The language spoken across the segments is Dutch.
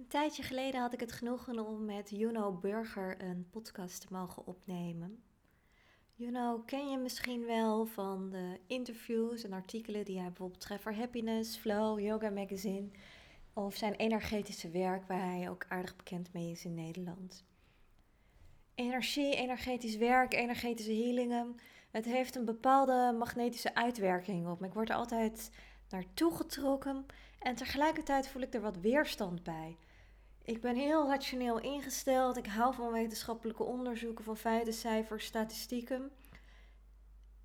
Een tijdje geleden had ik het genoegen om met Juno Burger een podcast te mogen opnemen. Juno ken je misschien wel van de interviews en artikelen die hij bijvoorbeeld schrijft voor Happiness, Flow, Yoga Magazine of zijn energetische werk waar hij ook aardig bekend mee is in Nederland. Energie, energetisch werk, energetische healingen, het heeft een bepaalde magnetische uitwerking op me. Ik word er altijd naartoe getrokken en tegelijkertijd voel ik er wat weerstand bij. Ik ben heel rationeel ingesteld. Ik hou van wetenschappelijke onderzoeken, van feiten, cijfers, statistieken.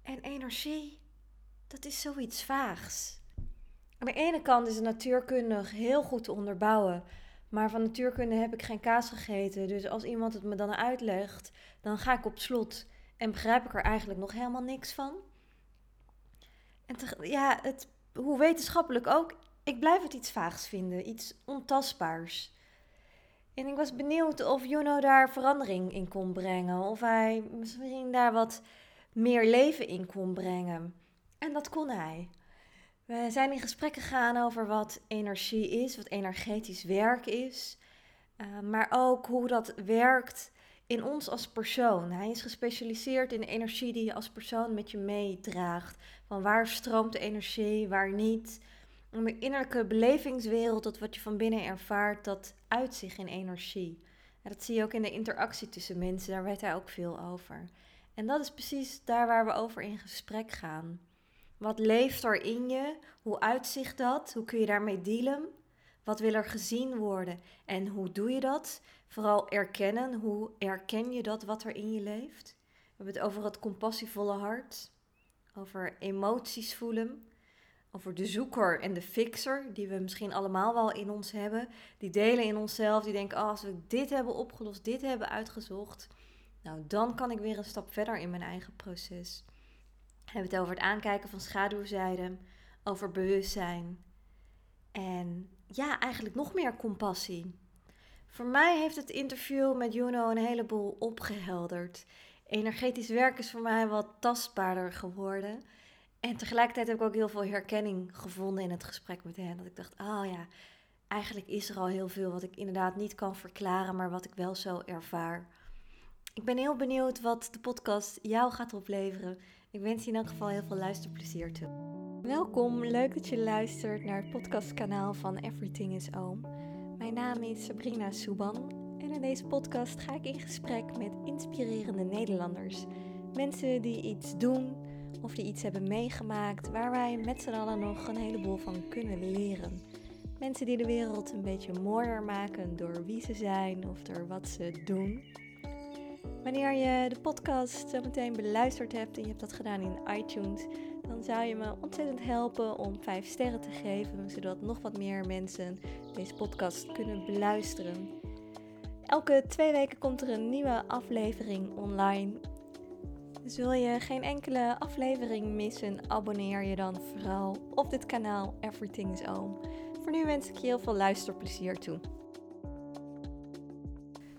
En energie, dat is zoiets vaags. Aan de ene kant is het natuurkundig heel goed te onderbouwen. Maar van natuurkunde heb ik geen kaas gegeten. Dus als iemand het me dan uitlegt, dan ga ik op slot. En begrijp ik er eigenlijk nog helemaal niks van. En ja, het, hoe wetenschappelijk ook, ik blijf het iets vaags vinden. Iets ontastbaars. En ik was benieuwd of Juno daar verandering in kon brengen. Of hij misschien daar wat meer leven in kon brengen. En dat kon hij. We zijn in gesprek gegaan over wat energie is, wat energetisch werk is. Uh, maar ook hoe dat werkt in ons als persoon. Hij is gespecialiseerd in de energie die je als persoon met je meedraagt. Van waar stroomt energie, waar niet. Om de innerlijke belevingswereld, dat wat je van binnen ervaart, dat uitzicht in energie. En dat zie je ook in de interactie tussen mensen, daar weet hij ook veel over. En dat is precies daar waar we over in gesprek gaan. Wat leeft er in je? Hoe uitzicht dat? Hoe kun je daarmee dealen? Wat wil er gezien worden? En hoe doe je dat? Vooral erkennen. Hoe erken je dat wat er in je leeft? We hebben het over het compassievolle hart, over emoties voelen, over de zoeker en de fixer, die we misschien allemaal wel in ons hebben. Die delen in onszelf, die denken, oh, als we dit hebben opgelost, dit hebben uitgezocht, nou dan kan ik weer een stap verder in mijn eigen proces. We hebben het over het aankijken van schaduwzijden, over bewustzijn en ja, eigenlijk nog meer compassie. Voor mij heeft het interview met Juno een heleboel opgehelderd. Energetisch werk is voor mij wat tastbaarder geworden. En tegelijkertijd heb ik ook heel veel herkenning gevonden in het gesprek met hen. Dat ik dacht, oh ja, eigenlijk is er al heel veel wat ik inderdaad niet kan verklaren, maar wat ik wel zo ervaar. Ik ben heel benieuwd wat de podcast jou gaat opleveren. Ik wens je in elk geval heel veel luisterplezier toe. Welkom, leuk dat je luistert naar het podcastkanaal van Everything is Oom. Mijn naam is Sabrina Souban en in deze podcast ga ik in gesprek met inspirerende Nederlanders. Mensen die iets doen of die iets hebben meegemaakt waar wij met z'n allen nog een heleboel van kunnen leren. Mensen die de wereld een beetje mooier maken door wie ze zijn of door wat ze doen. Wanneer je de podcast zo meteen beluisterd hebt en je hebt dat gedaan in iTunes, dan zou je me ontzettend helpen om 5 sterren te geven, zodat nog wat meer mensen deze podcast kunnen beluisteren. Elke twee weken komt er een nieuwe aflevering online. Dus wil je geen enkele aflevering missen, abonneer je dan vooral op dit kanaal Everything is Oom. Voor nu wens ik je heel veel luisterplezier toe.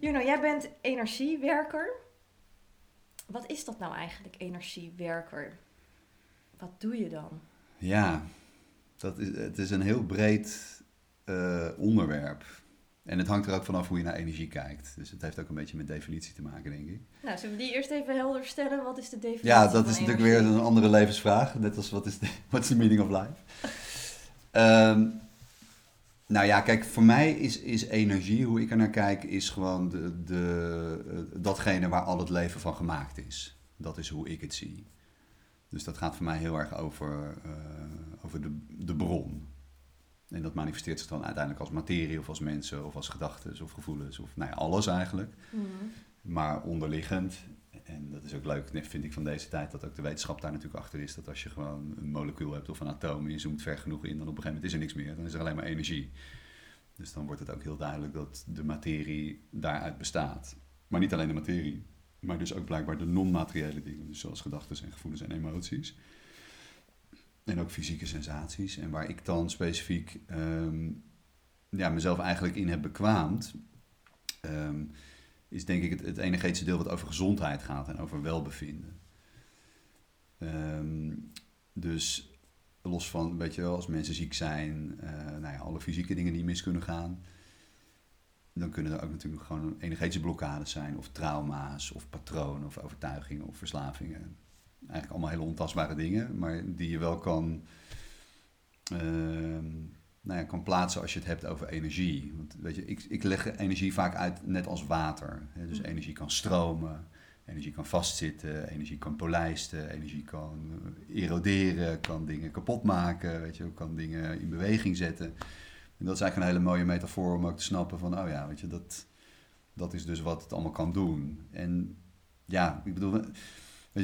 Juno, jij bent energiewerker. Wat is dat nou eigenlijk, energiewerker? Wat doe je dan? Ja, dat is, het is een heel breed uh, onderwerp. En het hangt er ook vanaf hoe je naar energie kijkt. Dus het heeft ook een beetje met definitie te maken, denk ik. Nou, zullen we die eerst even helder stellen? Wat is de definitie? Ja, dat is natuurlijk weer een andere levensvraag. Net als wat is de what's the meaning of life? um, nou ja, kijk, voor mij is, is energie, hoe ik er naar kijk, is gewoon de, de, uh, datgene waar al het leven van gemaakt is. Dat is hoe ik het zie. Dus dat gaat voor mij heel erg over, uh, over de, de bron. En dat manifesteert zich dan uiteindelijk als materie of als mensen of als gedachten of gevoelens of nou ja, alles eigenlijk. Mm -hmm. Maar onderliggend, en dat is ook leuk, vind ik van deze tijd, dat ook de wetenschap daar natuurlijk achter is. Dat als je gewoon een molecuul hebt of een atoom en je zoomt ver genoeg in, dan op een gegeven moment is er niks meer. Dan is er alleen maar energie. Dus dan wordt het ook heel duidelijk dat de materie daaruit bestaat. Maar niet alleen de materie, maar dus ook blijkbaar de non-materiële dingen. Dus zoals gedachten en gevoelens en emoties. En ook fysieke sensaties. En waar ik dan specifiek um, ja, mezelf eigenlijk in heb bekwaamd, um, is denk ik het, het energetische deel wat over gezondheid gaat en over welbevinden. Um, dus los van, weet je wel, als mensen ziek zijn, uh, nou ja, alle fysieke dingen die mis kunnen gaan. dan kunnen er ook natuurlijk gewoon energetische blokkades zijn, of trauma's, of patronen, of overtuigingen, of verslavingen. Eigenlijk allemaal hele ontastbare dingen, maar die je wel kan, ehm, nou ja, kan plaatsen als je het hebt over energie. Want weet je, ik, ik leg energie vaak uit net als water. Hè? Dus energie kan stromen, energie kan vastzitten, energie kan polijsten, energie kan eroderen, kan dingen kapot maken, weet je, kan dingen in beweging zetten. En dat is eigenlijk een hele mooie metafoor om ook te snappen van, oh ja, weet je, dat, dat is dus wat het allemaal kan doen. En ja, ik bedoel,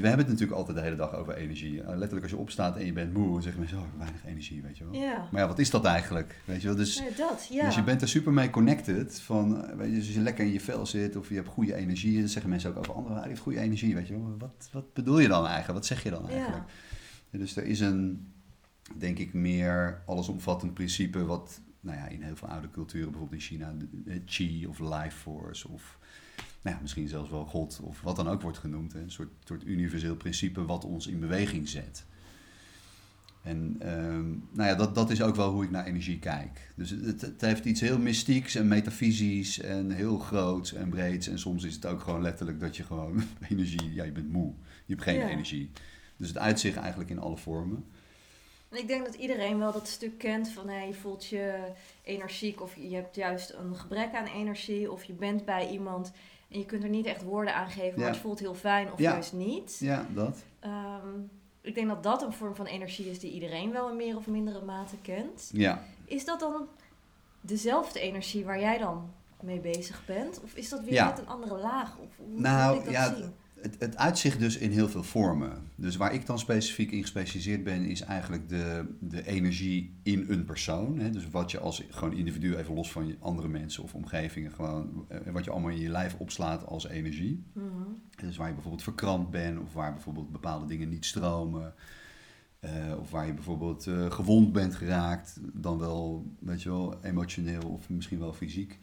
we hebben het natuurlijk altijd de hele dag over energie. Uh, letterlijk als je opstaat en je bent moe, dan zeggen mensen, oh, weinig energie, weet je wel. Ja. Maar ja, wat is dat eigenlijk? Weet je wel? Dus, Nee, dat, ja. dus je bent er super mee connected. Van, eh, weet je, dus als je lekker in je vel zit of je hebt goede energie, dan zeggen mensen ook over anderen, die heeft goede energie, weet je wel. Wat, wat bedoel je dan eigenlijk? Wat zeg je dan eigenlijk? Ja, dus er is een, denk ik, meer allesomvattend principe wat nou ja, in heel veel oude culturen, bijvoorbeeld in China, chi of life force of nou ja, misschien zelfs wel God of wat dan ook wordt genoemd. Hè. Een soort, soort universeel principe wat ons in beweging zet. En ehm, nou ja, dat, dat is ook wel hoe ik naar energie kijk. Dus het, het heeft iets heel mystieks en metafysisch en heel groots en breeds. En soms is het ook gewoon letterlijk dat je gewoon energie, ja, je bent moe. Je hebt geen Ja. energie. Dus het uitzicht eigenlijk in alle vormen. En ik denk dat iedereen wel dat stuk kent van hey, je voelt je energiek of je hebt juist een gebrek aan energie of je bent bij iemand en je kunt er niet echt woorden aan geven, maar het voelt heel fijn of juist niet. Ja, dat. Ehm, ik denk dat dat een vorm van energie is die iedereen wel in meer of mindere mate kent. Ja. Is dat dan dezelfde energie waar jij dan mee bezig bent? Of is dat weer Ja. net een andere laag? Of hoe Nou, ik dat ja, zien? Het, het uitzicht dus in heel veel vormen. Dus waar ik dan specifiek in gespecialiseerd ben, is eigenlijk de, de energie in een persoon. Hè? Dus wat je als gewoon individu, even los van je andere mensen of omgevingen, gewoon eh, wat je allemaal in je lijf opslaat als energie. Mhm. Dus waar je bijvoorbeeld verkrampt bent, of waar bijvoorbeeld bepaalde dingen niet stromen. eh, of waar je bijvoorbeeld eh, gewond bent geraakt, dan wel, weet je wel, emotioneel of misschien wel fysiek.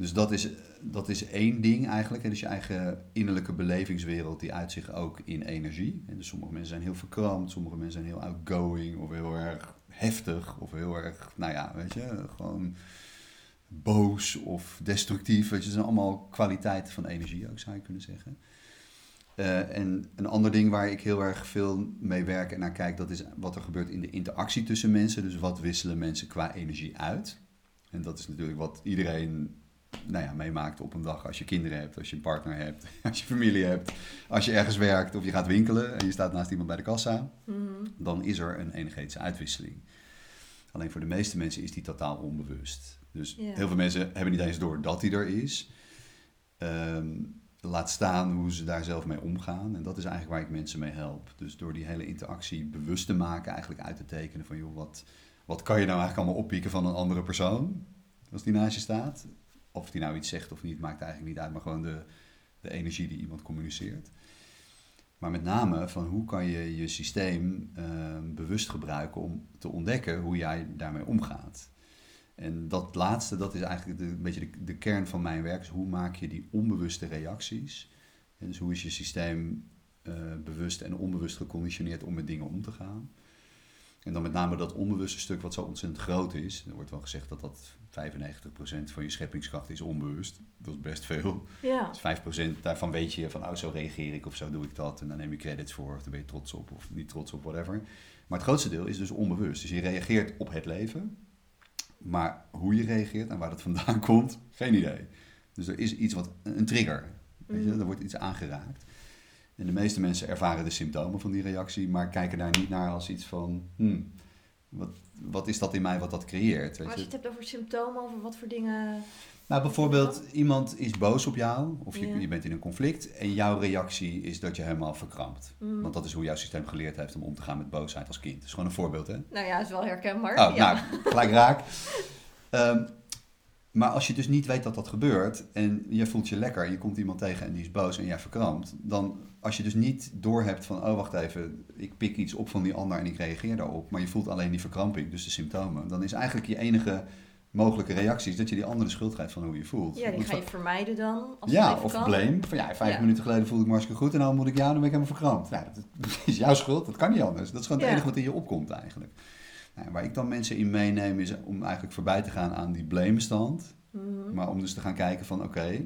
Dus dat is, dat is één ding eigenlijk. Hè? Dus je eigen innerlijke belevingswereld, die uit zich ook in energie. En dus sommige mensen zijn heel verkrampt, sommige mensen zijn heel outgoing of heel erg heftig of heel erg, nou ja, weet je, gewoon boos of destructief. Weet je, dat zijn allemaal kwaliteiten van energie ook, zou je kunnen zeggen. Eh, en een ander ding waar ik heel erg veel mee werk en naar kijk, dat is wat er gebeurt in de interactie tussen mensen. Dus wat wisselen mensen qua energie uit? En dat is natuurlijk wat iedereen nou ja, meemaakt op een dag als je kinderen hebt, als je een partner hebt, als je familie hebt, als je ergens werkt of je gaat winkelen en je staat naast iemand bij de kassa Mhm. dan is er een energetische uitwisseling. Alleen voor de meeste mensen is die totaal onbewust. Dus heel veel mensen hebben niet eens door dat die er is. Ehm, laat staan hoe ze daar zelf mee omgaan. En dat is eigenlijk waar ik mensen mee help. Dus door die hele interactie bewust te maken, eigenlijk uit te tekenen van joh, wat, wat kan je nou eigenlijk allemaal oppieken van een andere persoon als die naast je staat. Of die nou iets zegt of niet, maakt eigenlijk niet uit, maar gewoon de, de energie die iemand communiceert. Maar met name van hoe kan je je systeem ehm, bewust gebruiken om te ontdekken hoe jij daarmee omgaat. En dat laatste, dat is eigenlijk een beetje de, de kern van mijn werk. Hoe maak je die onbewuste reacties? En dus hoe is je systeem eh, bewust en onbewust geconditioneerd om met dingen om te gaan? En dan met name dat onbewuste stuk wat zo ontzettend groot is. Er wordt wel gezegd dat dat 95% van je scheppingskracht is onbewust. Dat is best veel. Ja. Dus 5% daarvan weet je van, oh, zo reageer ik of zo doe ik dat. En dan neem je credits voor, of daar ben je trots op of niet trots op, whatever. Maar het grootste deel is dus onbewust. Dus je reageert op het leven. Maar hoe je reageert en waar dat vandaan komt, geen idee. Dus er is iets wat, een trigger. Weet je, Mhm. er wordt iets aangeraakt. En de meeste mensen ervaren de symptomen van die reactie, maar kijken daar niet naar als iets van, hmm, wat, wat is dat in mij wat dat creëert? Weet Maar als je het hebt over symptomen, over wat voor dingen... Nou, bijvoorbeeld, iemand is boos op jou, of je, Ja. je bent in een conflict, en jouw reactie is dat je helemaal verkrampt. Mhm. Want dat is hoe jouw systeem geleerd heeft om om te gaan met boosheid als kind. Dat is gewoon een voorbeeld, hè? Nou ja, is wel herkenbaar. Oh, ja. nou, gelijk raak. Ehm, maar als je dus niet weet dat dat gebeurt en je voelt je lekker je komt iemand tegen en die is boos en jij verkrampt, dan als je dus niet doorhebt van, oh wacht even, ik pik iets op van die ander en ik reageer daarop, maar je voelt alleen die verkramping, dus de symptomen, dan is eigenlijk je enige mogelijke reactie is dat je die andere de schuld geeft van hoe je voelt. Ja, die Want ga je vermijden dan. Als ja, of kan. blame. Van ja, vijf Ja. minuten geleden voelde ik me hartstikke goed en nou moet ik jou, dan ben ik helemaal verkrampt. Ja, dat dat is jouw schuld, dat kan niet anders. Dat is gewoon het Ja. enige wat in je opkomt eigenlijk. Waar ik dan mensen in meeneem is om eigenlijk voorbij te gaan aan die blamestand. Mhm. Maar om dus te gaan kijken van oké,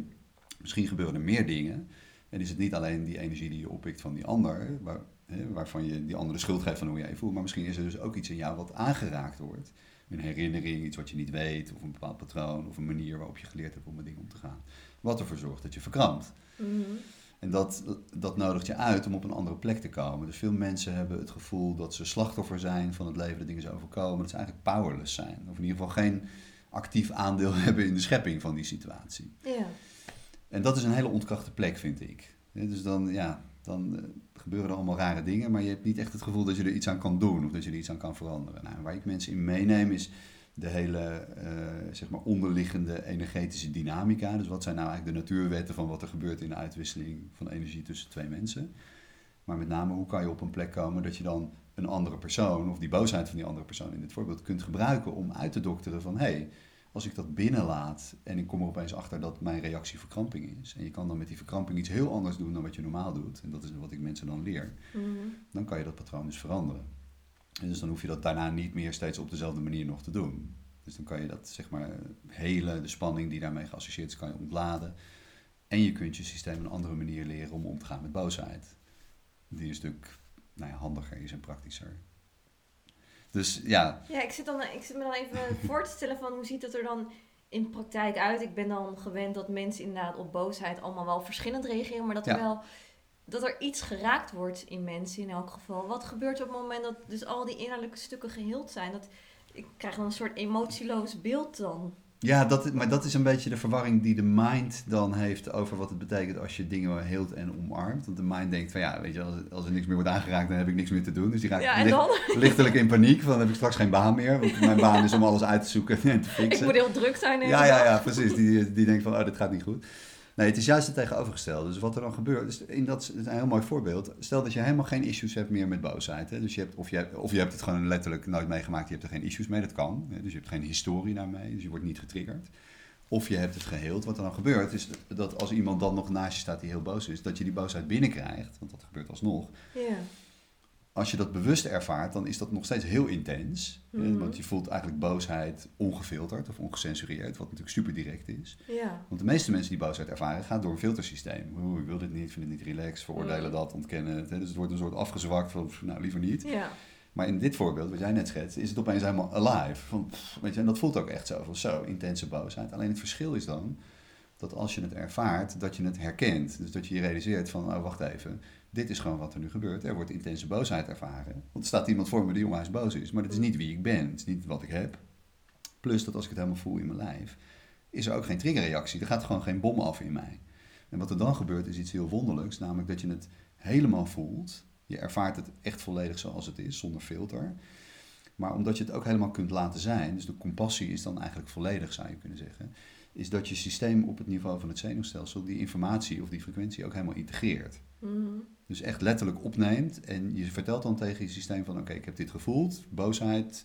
misschien gebeuren er meer dingen. En is het niet alleen die energie die je oppikt van die ander, waar, hè, waarvan je die andere schuld geeft van hoe jij je voelt. Maar misschien is er dus ook iets in jou wat aangeraakt wordt. Een herinnering, iets wat je niet weet, of een bepaald patroon, of een manier waarop je geleerd hebt om met dingen om te gaan. Wat ervoor zorgt dat je verkrampt. Mhm. En dat, dat nodigt je uit om op een andere plek te komen. Dus veel mensen hebben het gevoel dat ze slachtoffer zijn van het leven, dat dingen ze overkomen. Dat ze eigenlijk powerless zijn. Of in ieder geval geen actief aandeel hebben in de schepping van die situatie. Ja. En dat is een hele ontkrachte plek, vind ik. Dus dan, ja, dan eh, gebeuren er allemaal rare dingen, maar je hebt niet echt het gevoel dat je er iets aan kan doen of dat je er iets aan kan veranderen. Nou, waar ik mensen in meeneem is de hele eh, zeg maar onderliggende energetische dynamica. Dus wat zijn nou eigenlijk de natuurwetten van wat er gebeurt in de uitwisseling van energie tussen twee mensen. Maar met name hoe kan je op een plek komen dat je dan een andere persoon of die boosheid van die andere persoon in dit voorbeeld kunt gebruiken om uit te dokteren van hé, hey, als ik dat binnenlaat en ik kom er opeens achter dat mijn reactie verkramping is. En je kan dan met die verkramping iets heel anders doen dan wat je normaal doet. En dat is wat ik mensen dan leer. Mhm. Dan kan je dat patroon dus veranderen. En dus dan hoef je dat daarna niet meer steeds op dezelfde manier nog te doen. Dus dan kan je dat, zeg maar, hele, de spanning die daarmee geassocieerd is, kan je ontladen. En je kunt je systeem een andere manier leren om om te gaan met boosheid. Die een stuk nou ja, handiger is en praktischer. Dus ja, Ja, ik zit, dan, ik zit me dan even voor te stellen van hoe ziet het er dan in praktijk uit. Ik ben dan gewend dat mensen inderdaad op boosheid allemaal wel verschillend reageren, maar dat er Ja. wel dat er iets geraakt wordt in mensen in elk geval. Wat gebeurt er op het moment dat dus al die innerlijke stukken geheeld zijn? Dat, ik krijg dan een soort emotieloos beeld dan. Ja, dat, maar dat is een beetje de verwarring die de mind dan heeft over wat het betekent als je dingen heelt en omarmt. Want de mind denkt van ja, weet je, als, als er niks meer wordt aangeraakt, dan heb ik niks meer te doen. Dus die raakt Ja, licht- lichtelijk in paniek, van dan heb ik straks geen baan meer. Want mijn baan is om alles uit te zoeken en te Ik fixen. moet heel druk zijn. Ja, ja, ja, precies. Die, die denkt van, oh, dit gaat niet goed. Nee, het is juist het tegenovergestelde. Dus wat er dan gebeurt, dus in dat is een heel mooi voorbeeld. Stel dat je helemaal geen issues hebt meer met boosheid. Hè? Dus je hebt, of, je hebt, of je hebt het gewoon letterlijk nooit meegemaakt, je hebt er geen issues mee, dat kan. Hè? Dus je hebt geen historie daarmee, dus je wordt niet getriggerd. Of je hebt het geheeld. Wat er dan gebeurt, is dat als iemand dan nog naast je staat die heel boos is, dat je die boosheid binnenkrijgt, want dat gebeurt alsnog. Ja. Als je dat bewust ervaart, dan is dat nog steeds heel intens. hè? Mhm. Want je voelt eigenlijk boosheid ongefilterd of ongecensureerd, wat natuurlijk super direct is. Ja. Want de meeste mensen die boosheid ervaren, gaan door een filtersysteem. Oeh, ik wil dit niet, vind het niet relaxed, veroordelen Mm. dat, ontkennen het. Hè? Dus het wordt een soort afgezwakt van, nou liever niet. Ja. Maar in dit voorbeeld, wat jij net schetst, is het opeens helemaal alive. Van, pff, weet je, en dat voelt ook echt zo, van zo, intense boosheid. Alleen het verschil is dan, dat als je het ervaart, dat je het herkent. Dus dat je je realiseert van, oh wacht even, dit is gewoon wat er nu gebeurt. Er wordt intense boosheid ervaren. Want er staat iemand voor me die onwijs boos is. Maar dat is niet wie ik ben, het is niet wat ik heb. Plus dat als ik het helemaal voel in mijn lijf, is er ook geen triggerreactie. Er gaat gewoon geen bom af in mij. En wat er dan gebeurt is iets heel wonderlijks, namelijk dat je het helemaal voelt. Je ervaart het echt volledig zoals het is, zonder filter. Maar omdat je het ook helemaal kunt laten zijn, dus de compassie is dan eigenlijk volledig, zou je kunnen zeggen, is dat je systeem op het niveau van het zenuwstelsel die informatie of die frequentie ook helemaal integreert. Mhm. Dus echt letterlijk opneemt en je vertelt dan tegen je systeem van oké, ik heb dit gevoeld, boosheid,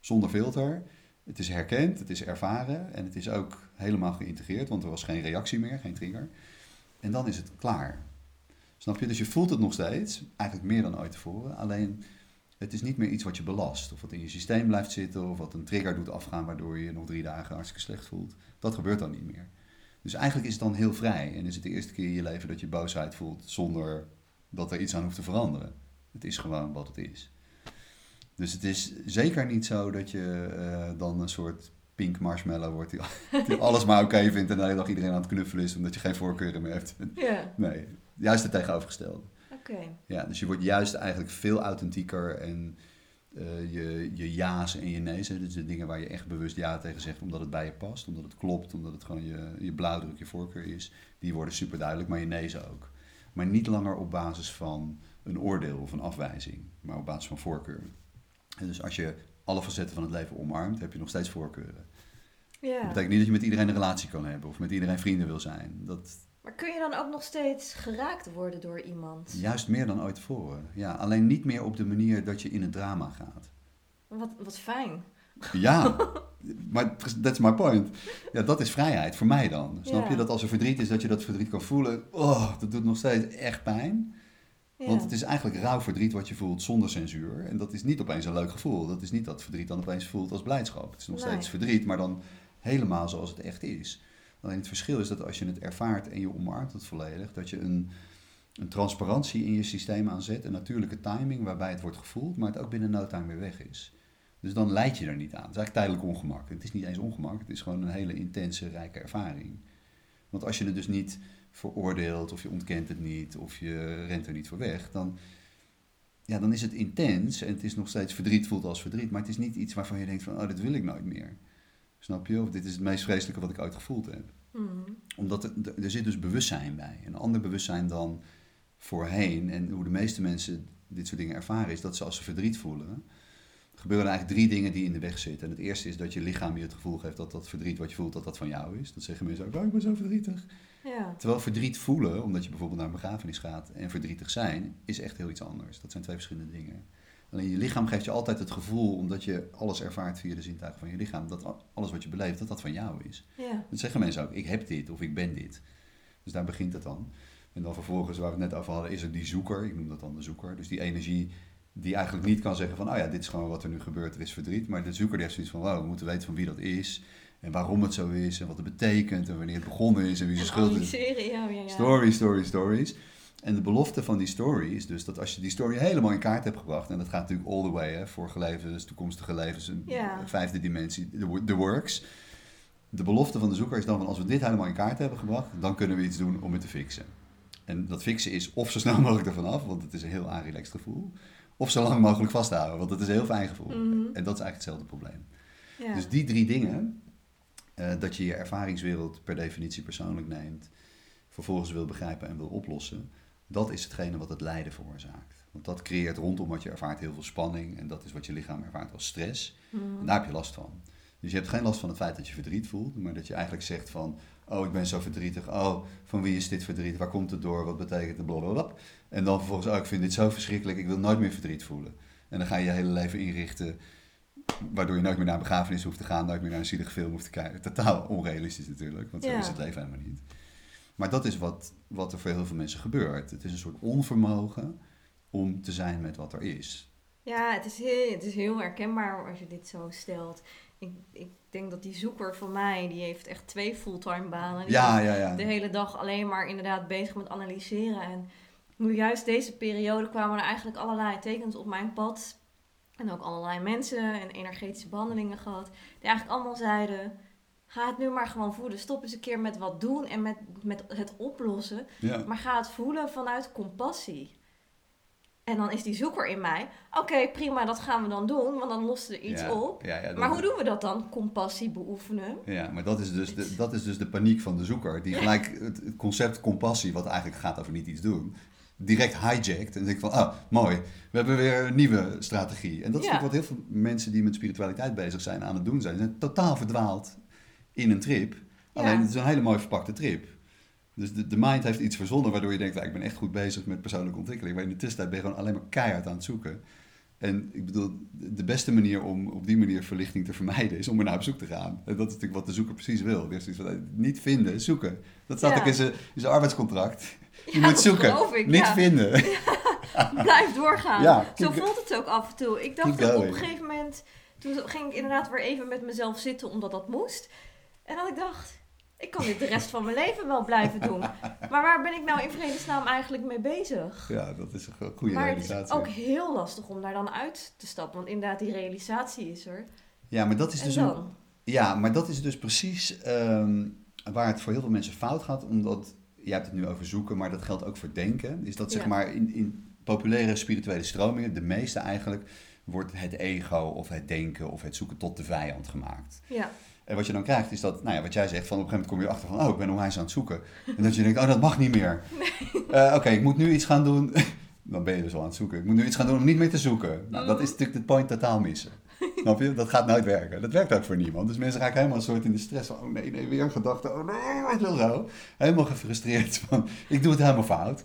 zonder filter. Het is herkend, het is ervaren en het is ook helemaal geïntegreerd, want er was geen reactie meer, geen trigger. En dan is het klaar. Snap je? Dus je voelt het nog steeds, eigenlijk meer dan ooit tevoren. Alleen het is niet meer iets wat je belast. Of wat in je systeem blijft zitten. Of wat een trigger doet afgaan waardoor je je nog drie dagen hartstikke slecht voelt. Dat gebeurt dan niet meer. Dus eigenlijk is het dan heel vrij. En is het de eerste keer in je leven dat je boosheid voelt zonder dat er iets aan hoeft te veranderen. Het is gewoon wat het is. Dus het is zeker niet zo dat je eh, dan een soort pink marshmallow wordt die, die alles maar oké vindt en de hele dag iedereen aan het knuffelen is omdat je geen voorkeuren meer hebt. Ja. Nee, juist het tegenovergestelde. Oké. Ja, dus je wordt juist eigenlijk veel authentieker en eh, je, je ja's en je nee's, hè, dus de dingen waar je echt bewust ja tegen zegt omdat het bij je past, omdat het klopt, omdat het gewoon je, je blauwdruk, je voorkeur is, die worden super duidelijk, maar je nee's ook. Maar niet langer op basis van een oordeel of een afwijzing, maar op basis van voorkeur. En dus als je alle facetten van het leven omarmt, heb je nog steeds voorkeuren. Ja. Dat betekent niet dat je met iedereen een relatie kan hebben of met iedereen vrienden wil zijn. Dat, Maar kun je dan ook nog steeds geraakt worden door iemand? Juist meer dan ooit tevoren. Ja, alleen niet meer op de manier dat je in het drama gaat. Wat, wat fijn. Ja, maar that's my point. Ja, dat is vrijheid voor mij dan. Snap Ja. je dat als er verdriet is, dat je dat verdriet kan voelen? Oh, dat doet nog steeds echt pijn. Ja. Want het is eigenlijk rauw verdriet wat je voelt zonder censuur. En dat is niet opeens een leuk gevoel. Dat is niet dat verdriet dan opeens voelt als blijdschap. Het is nog Nee. steeds verdriet, maar dan helemaal zoals het echt is. Alleen het verschil is dat als je het ervaart en je omarmt het volledig, dat je een, een transparantie in je systeem aanzet, een natuurlijke timing waarbij het wordt gevoeld, maar het ook binnen no time weer weg is. Dus dan leid je er niet aan. Het is eigenlijk tijdelijk ongemak. Het is niet eens ongemak, het is gewoon een hele intense, rijke ervaring. Want als je het dus niet veroordeelt, of je ontkent het niet, of je rent er niet voor weg, dan, ja, dan is het intens en het is nog steeds verdriet, voelt als verdriet, maar het is niet iets waarvan je denkt van, oh, dit wil ik nooit meer. Snap je? Of dit is het meest vreselijke wat ik ooit gevoeld heb. Mhm. Omdat er, er zit dus bewustzijn bij. Een ander bewustzijn dan voorheen. En hoe de meeste mensen dit soort dingen ervaren is dat ze als ze verdriet voelen, gebeuren er eigenlijk drie dingen die in de weg zitten. En het eerste is dat je lichaam je het gevoel geeft dat dat verdriet wat je voelt, dat dat van jou is. Dat zeggen mensen ook, oh, ik ben zo verdrietig. Ja. Terwijl verdriet voelen, omdat je bijvoorbeeld naar een begrafenis gaat, en verdrietig zijn, is echt heel iets anders. Dat zijn twee verschillende dingen. Alleen je lichaam geeft je altijd het gevoel, omdat je alles ervaart via de zintuigen van je lichaam, dat alles wat je beleeft, dat dat van jou is. Ja. Dat zeggen mensen ook, ik heb dit of ik ben dit. Dus daar begint het dan. En dan vervolgens, waar we het net over hadden, is er die zoeker, ik noem dat dan de zoeker. Dus die energie die eigenlijk niet kan zeggen van, oh ja, dit is gewoon wat er nu gebeurt, er is verdriet. Maar de zoeker die heeft zoiets van, wow, we moeten weten van wie dat is. En waarom het zo is en wat het betekent en wanneer het begonnen is en wie zijn schuld is. Ja, ja, ja. Stories, stories, stories. En de belofte van die story is dus dat als je die story helemaal in kaart hebt gebracht, en dat gaat natuurlijk all the way, hè, vorige levens, toekomstige levens, een vijfde dimensie, the works. De belofte van de zoeker is dan van als we dit helemaal in kaart hebben gebracht, dan kunnen we iets doen om het te fixen. En dat fixen is of zo snel mogelijk ervan af, want het is een heel aanrelaxed gevoel, of zo lang mogelijk vasthouden, want het is een heel fijn gevoel. Mhm. En dat is eigenlijk hetzelfde probleem. Dus die drie dingen, eh, dat je je ervaringswereld per definitie persoonlijk neemt, vervolgens wil begrijpen en wil oplossen, dat is hetgene wat het lijden veroorzaakt. Want dat creëert rondom wat je ervaart heel veel spanning en dat is wat je lichaam ervaart als stress. Mhm. En daar heb je last van. Dus je hebt geen last van het feit dat je verdriet voelt, maar dat je eigenlijk zegt van, oh ik ben zo verdrietig, oh van wie is dit verdriet, waar komt het door, wat betekent het, blablabla. En dan vervolgens, oh ik vind dit zo verschrikkelijk, ik wil nooit meer verdriet voelen. En dan ga je je hele leven inrichten Waardoor je nooit meer naar een begrafenis hoeft te gaan, nooit meer naar een zielige film hoeft te kijken. Totaal onrealistisch natuurlijk, want zo Ja. is het leven helemaal niet. Maar dat is wat, wat er voor heel veel mensen gebeurt. Het is een soort onvermogen om te zijn met wat er is. Ja, het is, heel, het is heel herkenbaar als je dit zo stelt. Ik, ik denk dat die zoeker van mij, die heeft echt twee fulltime banen. Die Ja, ja, ja. de hele dag alleen maar inderdaad bezig met analyseren. En nu juist deze periode kwamen er eigenlijk allerlei tekens op mijn pad. En ook allerlei mensen en energetische behandelingen gehad. Die eigenlijk allemaal zeiden, ga het nu maar gewoon voelen. Stop eens een keer met wat doen en met, met het oplossen. ja. Maar ga het voelen vanuit compassie. En dan is die zoeker in mij. Oké, prima, dat gaan we dan doen, want dan lost er iets Ja, op. Ja, ja, dat- Maar hoe doen we dat dan? Compassie beoefenen. Ja, maar dat is, dus de, dat is dus de paniek van de zoeker. Die gelijk het, concept compassie, wat eigenlijk gaat over niet iets doen, direct hijackt. En denkt van, ah, mooi, we hebben weer een nieuwe strategie. En dat is natuurlijk wat heel veel mensen die met spiritualiteit bezig zijn aan het doen zijn. Ze zijn totaal verdwaald in een trip. Alleen Ja. het is een hele mooi verpakte trip. Dus de, de mind heeft iets verzonnen waardoor je denkt, ah, ik ben echt goed bezig met persoonlijke ontwikkeling. Maar in de tussentijd ben je gewoon alleen maar keihard aan het zoeken. En ik bedoel, de beste manier om op die manier verlichting te vermijden is om er naar op zoek te gaan. En dat is natuurlijk wat de zoeker precies wil. Die heeft zoiets van, eh, niet vinden, zoeken. Dat staat Ja. ook in zijn, in zijn arbeidscontract. Je moet zoeken, ik, niet ja. vinden. Blijf doorgaan. Ja, Zo voelt het ook af en toe. Ik dacht op een gegeven moment, toen ging ik inderdaad weer even met mezelf zitten, omdat dat moest. En dat ik dacht, ik kan dit de rest van mijn leven wel blijven doen. Maar waar ben ik nou in vredesnaam eigenlijk mee bezig? Ja, dat is een go- goede maar het is realisatie. ook heel lastig om daar dan uit te stappen. Want inderdaad, die realisatie is er. Ja, maar dat is En dus een? Ja, maar dat is dus precies ehm, waar het voor heel veel mensen fout gaat. Omdat, je hebt het nu over zoeken, maar dat geldt ook voor denken. Is dat zeg maar in, in populaire spirituele stromingen, de meeste eigenlijk, wordt het ego of het denken of het zoeken tot de vijand gemaakt. Ja, En wat je dan krijgt is dat, nou ja, wat jij zegt, van op een gegeven moment kom je achter van, oh, ik ben onwijs aan het zoeken. En dat je denkt, oh, dat mag niet meer. Eh, Oké, ik moet nu iets gaan doen. dan ben je dus al aan het zoeken. Ik moet nu iets gaan doen om niet meer te zoeken. Nou, dat is natuurlijk het point totaal missen. Snap je? Dat gaat nooit werken. Dat werkt ook voor niemand. Dus mensen raken helemaal een soort in de stress van, oh nee, nee, weer een gedachte. Oh nee, weet je wel zo. Helemaal gefrustreerd van, ik doe het helemaal fout.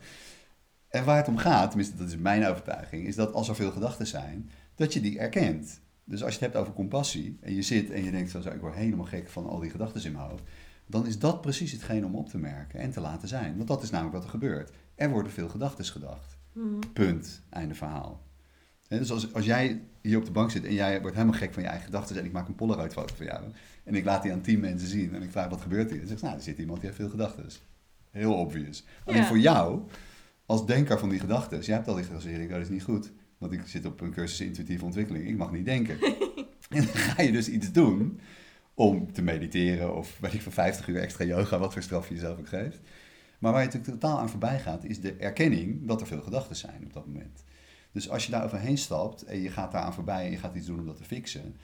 En waar het om gaat, tenminste dat is mijn overtuiging, is dat als er veel gedachten zijn, dat je die erkent. Dus als je het hebt over compassie en je zit en je denkt zo, ik word helemaal gek van al die gedachten in mijn hoofd, dan is dat precies hetgeen om op te merken en te laten zijn. Want dat is namelijk wat er gebeurt. Er worden veel gedachten gedacht. Mhm. Punt. Einde verhaal. Dus als, als jij hier op de bank zit en jij wordt helemaal gek van je eigen gedachten en ik maak een Polaroid foto van jou en ik laat die aan tien mensen zien en ik vraag wat gebeurt hier, dan zegt nou, er zit iemand die heeft veel gedachten. Heel obvious. Alleen Ja. voor jou, als denker van die gedachten, jij hebt al die gedachten, oh, dat is niet goed, want ik zit op een cursus intuïtieve ontwikkeling, ik mag niet denken. en dan ga je dus iets doen om te mediteren of weet ik van 50 uur extra yoga, wat voor straf je jezelf ook geeft. Maar waar je natuurlijk totaal aan voorbij gaat, is de erkenning dat er veel gedachten zijn op dat moment. Dus als je daar overheen stapt en je gaat daaraan voorbij en je gaat iets doen om dat te fixen,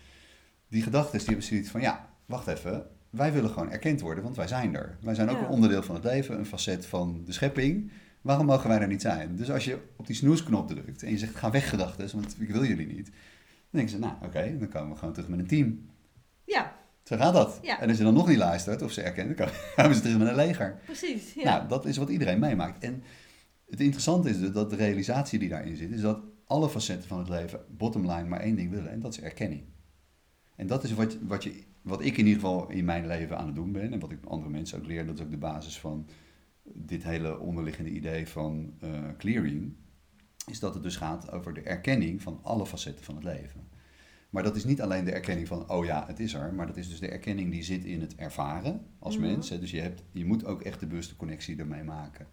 die gedachten die hebben zoiets van, ja, wacht even, wij willen gewoon erkend worden, want wij zijn er. Wij zijn ook Ja. een onderdeel van het leven, een facet van de schepping. Waarom mogen wij er niet zijn? Dus als je op die snoesknop drukt en je zegt, ga weg gedachten, want ik wil jullie niet. Dan denken ze, nou oké, dan komen we gewoon terug met een team. Ja, Zo gaat dat. Ja. En als je dan nog niet luistert of ze erkennen, dan komen ze terug met een leger. precies. Ja. Nou, dat is wat iedereen meemaakt. En het interessante is dus dat de realisatie die daarin zit, is dat alle facetten van het leven, bottom line, maar één ding willen. En dat is erkenning. En dat is wat, wat, je, wat ik in ieder geval in mijn leven aan het doen ben. En wat ik andere mensen ook leer. Dat is ook de basis van dit hele onderliggende idee van eh, clearing. Is dat het dus gaat over de erkenning van alle facetten van het leven. Maar dat is niet alleen de erkenning van, oh ja, het is er. Maar dat is dus de erkenning die zit in het ervaren als Mhm. mens. Hè. Dus je, hebt, je moet ook echt de bewuste connectie ermee maken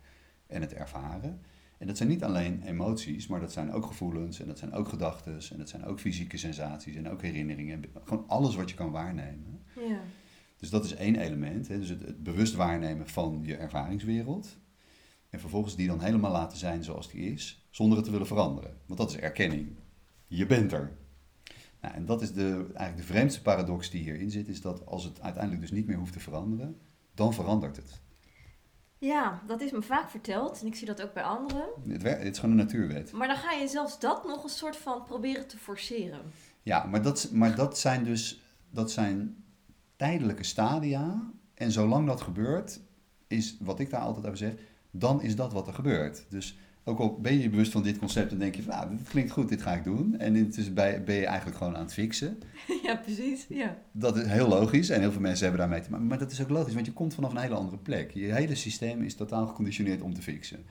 en het ervaren. En dat zijn niet alleen emoties, maar dat zijn ook gevoelens en dat zijn ook gedachten en dat zijn ook fysieke sensaties en ook herinneringen. Gewoon alles wat je kan waarnemen. ja. Dus dat is één element. Hè? Dus het, het bewust waarnemen van je ervaringswereld. En vervolgens die dan helemaal laten zijn zoals die is, zonder het te willen veranderen. Want dat is erkenning. Je bent er. Nou, en dat is de, eigenlijk de vreemdste paradox die hierin zit, is dat als het uiteindelijk dus niet meer hoeft te veranderen, dan verandert het. ja, dat is me vaak verteld en ik zie dat ook bij anderen. Het, het is gewoon een natuurwet. Maar dan ga je zelfs dat nog een soort van proberen te forceren. Ja, maar dat, maar dat zijn dus dat zijn tijdelijke stadia. En zolang dat gebeurt, is wat ik daar altijd over zeg, dan is dat wat er gebeurt. Dus ook al ben je bewust van dit concept en denk je van, nou, dit klinkt goed, dit ga ik doen. En intussen ben je eigenlijk gewoon aan het fixen. ja, precies. Ja. Dat is heel logisch en heel veel mensen hebben daarmee te maken. Maar dat is ook logisch, want je komt vanaf een hele andere plek. Je hele systeem is totaal geconditioneerd om te fixen.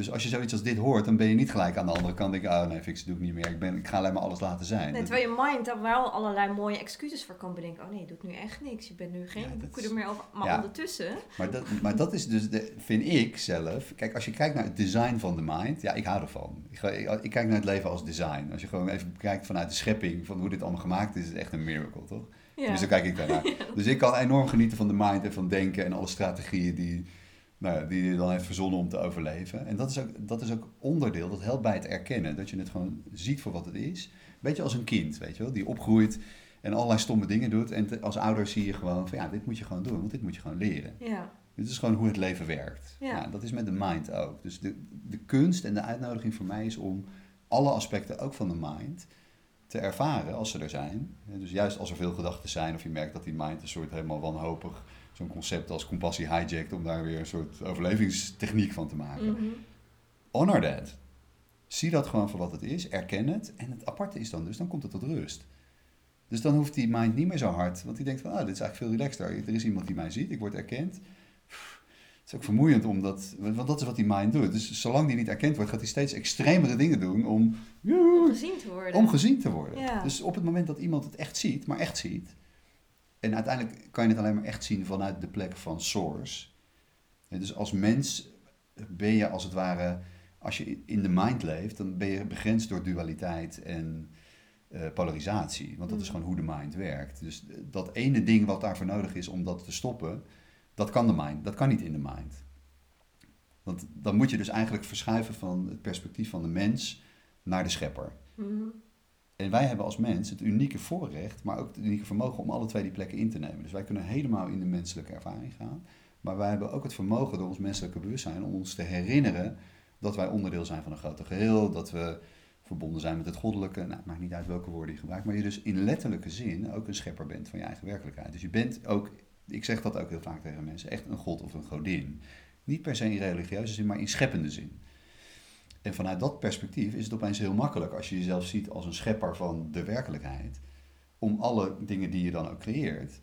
Dus als je zoiets als dit hoort, dan ben je niet gelijk aan de andere kant. Denk je, oh nee, fixen doe ik niet meer. Ik, ben, ik ga alleen maar alles laten zijn. Nee, terwijl je mind daar wel allerlei mooie excuses voor kan bedenken. Oh nee, je doet nu echt niks. Je bent nu geen Ja, boeken er meer over. Maar Ja. ondertussen... Maar dat, maar dat is dus, de, vind ik zelf. Kijk, als je kijkt naar het design van de mind, ja, ik hou ervan. Ik, ik, ik kijk naar het leven als design. Als je gewoon even kijkt vanuit de schepping, van hoe dit allemaal gemaakt is, is het echt een miracle, toch? Ja. Dus zo kijk ik daarnaar. Dus ik kan enorm genieten van de mind en van denken en alle strategieën die, nou, ja, die je dan heeft verzonnen om te overleven. En dat is, ook, dat is ook onderdeel, dat helpt bij het erkennen. Dat je het gewoon ziet voor wat het is. Beetje als een kind, weet je wel, die opgroeit en allerlei stomme dingen doet. En te- als ouder zie je gewoon van ja, dit moet je gewoon doen, want dit moet je gewoon leren. Ja. Dit is gewoon hoe het leven werkt. Ja. Nou, dat is met de mind ook. Dus de, de kunst en de uitnodiging voor mij is om alle aspecten, ook van de mind, te ervaren als ze er zijn. Dus juist als er veel gedachten zijn of je merkt dat die mind een soort helemaal wanhopig, zo'n concept als compassie hijjackt om daar weer een soort overlevingstechniek van te maken. Mhm. Honor that. Zie dat gewoon voor wat het is, erken het. En het aparte is dan dus, dan komt het tot rust. Dus dan hoeft die mind niet meer zo hard, want die denkt van, ah, dit is eigenlijk veel relaxter. Er is iemand die mij ziet, ik word erkend. Pff, Het is ook vermoeiend, omdat, want dat is wat die mind doet. Dus zolang die niet erkend wordt, gaat hij steeds extremere dingen doen om, Om gezien te worden. om gezien te worden. Ja. Dus op het moment dat iemand het echt ziet, maar echt ziet, en uiteindelijk kan je het alleen maar echt zien vanuit de plek van source. Dus als mens ben je als het ware, als je in de mind leeft, dan ben je begrensd door dualiteit en eh, polarisatie. Want dat is Mm. gewoon hoe de mind werkt. Dus dat ene ding wat daarvoor nodig is om dat te stoppen, dat kan de mind, dat kan niet in de mind. Want dan moet je dus eigenlijk verschuiven van het perspectief van de mens naar de schepper. Mhm. En wij hebben als mens het unieke voorrecht, maar ook het unieke vermogen om alle twee die plekken in te nemen. Dus wij kunnen helemaal in de menselijke ervaring gaan. Maar wij hebben ook het vermogen door ons menselijke bewustzijn om ons te herinneren dat wij onderdeel zijn van een groter geheel. Dat we verbonden zijn met het goddelijke. Nou, het maakt niet uit welke woorden je gebruikt. Maar je dus in letterlijke zin ook een schepper bent van je eigen werkelijkheid. Dus je bent ook, ik zeg dat ook heel vaak tegen mensen, echt een god of een godin. Niet per se in religieuze zin, maar in scheppende zin. En vanuit dat perspectief is het opeens heel makkelijk als je jezelf ziet als een schepper van de werkelijkheid. Om alle dingen die je dan ook creëert,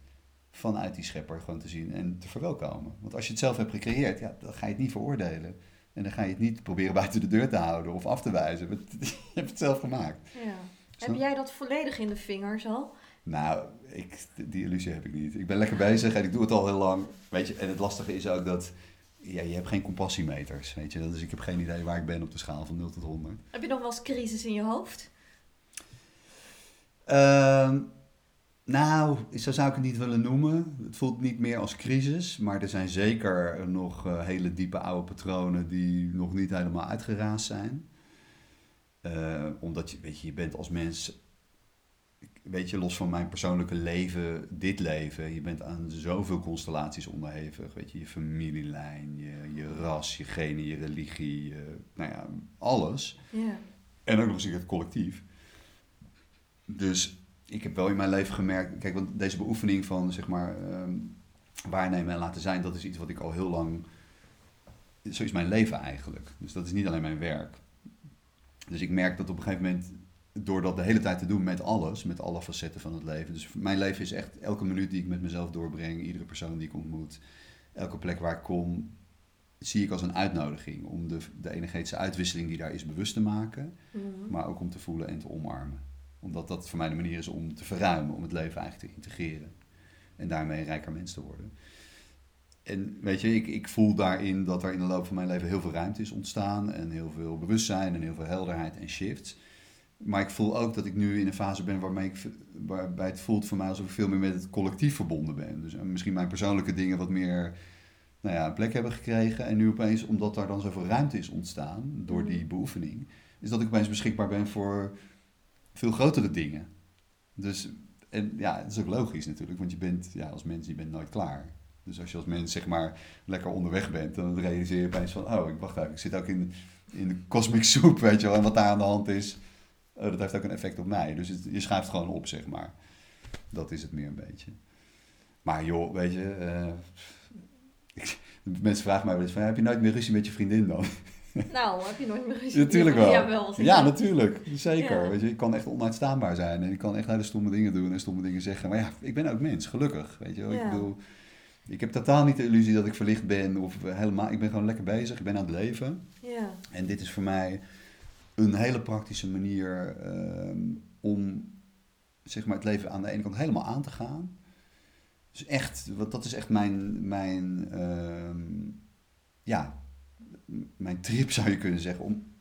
vanuit die schepper gewoon te zien en te verwelkomen. Want als je het zelf hebt gecreëerd, ja, dan ga je het niet veroordelen. En dan ga je het niet proberen buiten de deur te houden of af te wijzen. Want Je hebt het zelf gemaakt. Ja. Heb jij dat volledig in de vingers al? Nou, ik, die illusie heb ik niet. Ik ben lekker bezig en ik doe het al heel lang. Weet je, en het lastige is ook dat ja, je hebt geen compassiemeters. Weet je, dus ik heb geen idee waar ik ben op de schaal van 0 tot 100. Heb je nog wel eens crisis in je hoofd? Ehm, nou, zo zou ik het niet willen noemen. Het voelt niet meer als crisis, maar er zijn zeker nog eh, hele diepe oude patronen die nog niet helemaal uitgeraasd zijn. Eh, omdat je, weet je, je bent als mens, weet je, los van mijn persoonlijke leven, dit leven, je bent aan zoveel constellaties onderhevig. Weet je, je familielijn, je, je ras, je genen, je religie, je, nou ja, alles. Ja. En ook nog eens het collectief. Dus ik heb wel in mijn leven gemerkt, kijk, want deze beoefening van zeg maar ehm, waarnemen en laten zijn, dat is iets wat ik al heel lang, zo is mijn leven eigenlijk. Dus dat is niet alleen mijn werk. Dus ik merk dat op een gegeven moment, door dat de hele tijd te doen met alles, met alle facetten van het leven. Dus mijn leven is echt elke minuut die ik met mezelf doorbreng, iedere persoon die ik ontmoet, elke plek waar ik kom, zie ik als een uitnodiging om de, de energetische uitwisseling die daar is bewust te maken, Mhm. maar ook om te voelen en te omarmen. Omdat dat voor mij de manier is om te verruimen, om het leven eigenlijk te integreren. En daarmee een rijker mens te worden. En weet je, ik, ik voel daarin dat er in de loop van mijn leven heel veel ruimte is ontstaan. En heel veel bewustzijn en heel veel helderheid en shifts. Maar ik voel ook dat ik nu in een fase ben waarmee ik, waarbij het voelt voor mij alsof ik veel meer met het collectief verbonden ben. Dus eh, misschien mijn persoonlijke dingen wat meer nou ja, plek hebben gekregen. En nu opeens, omdat daar dan zoveel ruimte is ontstaan door die beoefening, is dat ik opeens beschikbaar ben voor veel grotere dingen. Dus, en ja, dat is ook logisch natuurlijk, want je bent, ja, als mens, je bent nooit klaar. Dus als je als mens, zeg maar, lekker onderweg bent, dan realiseer je opeens van, oh, ik wacht even, ik zit ook in, in de cosmic soup, weet je wel, en wat daar aan de hand is, dat heeft ook een effect op mij. Dus het, je schuift gewoon op, zeg maar. Dat is het meer een beetje. Maar joh, weet je, eh, ik- mensen vragen mij wel eens van, heb je nooit meer ruzie met je vriendin dan? Nou, heb je nooit meer gezien? Natuurlijk wel. Ja, wel. natuurlijk. Zeker. Ja. Weet je, ik kan echt onuitstaanbaar zijn en ik kan echt hele stomme dingen doen en stomme dingen zeggen. Maar ja, ik ben ook mens, gelukkig. Weet je wel. Ja. Ik bedoel, ik heb totaal niet de illusie dat ik verlicht ben of helemaal. Ik ben gewoon lekker bezig. Ik ben aan het leven. Ja. En dit is voor mij een hele praktische manier ehm, om zeg maar, het leven aan de ene kant helemaal aan te gaan. Dus echt, wat, dat is echt mijn, mijn, ehm, ja, mijn trip zou je kunnen zeggen, om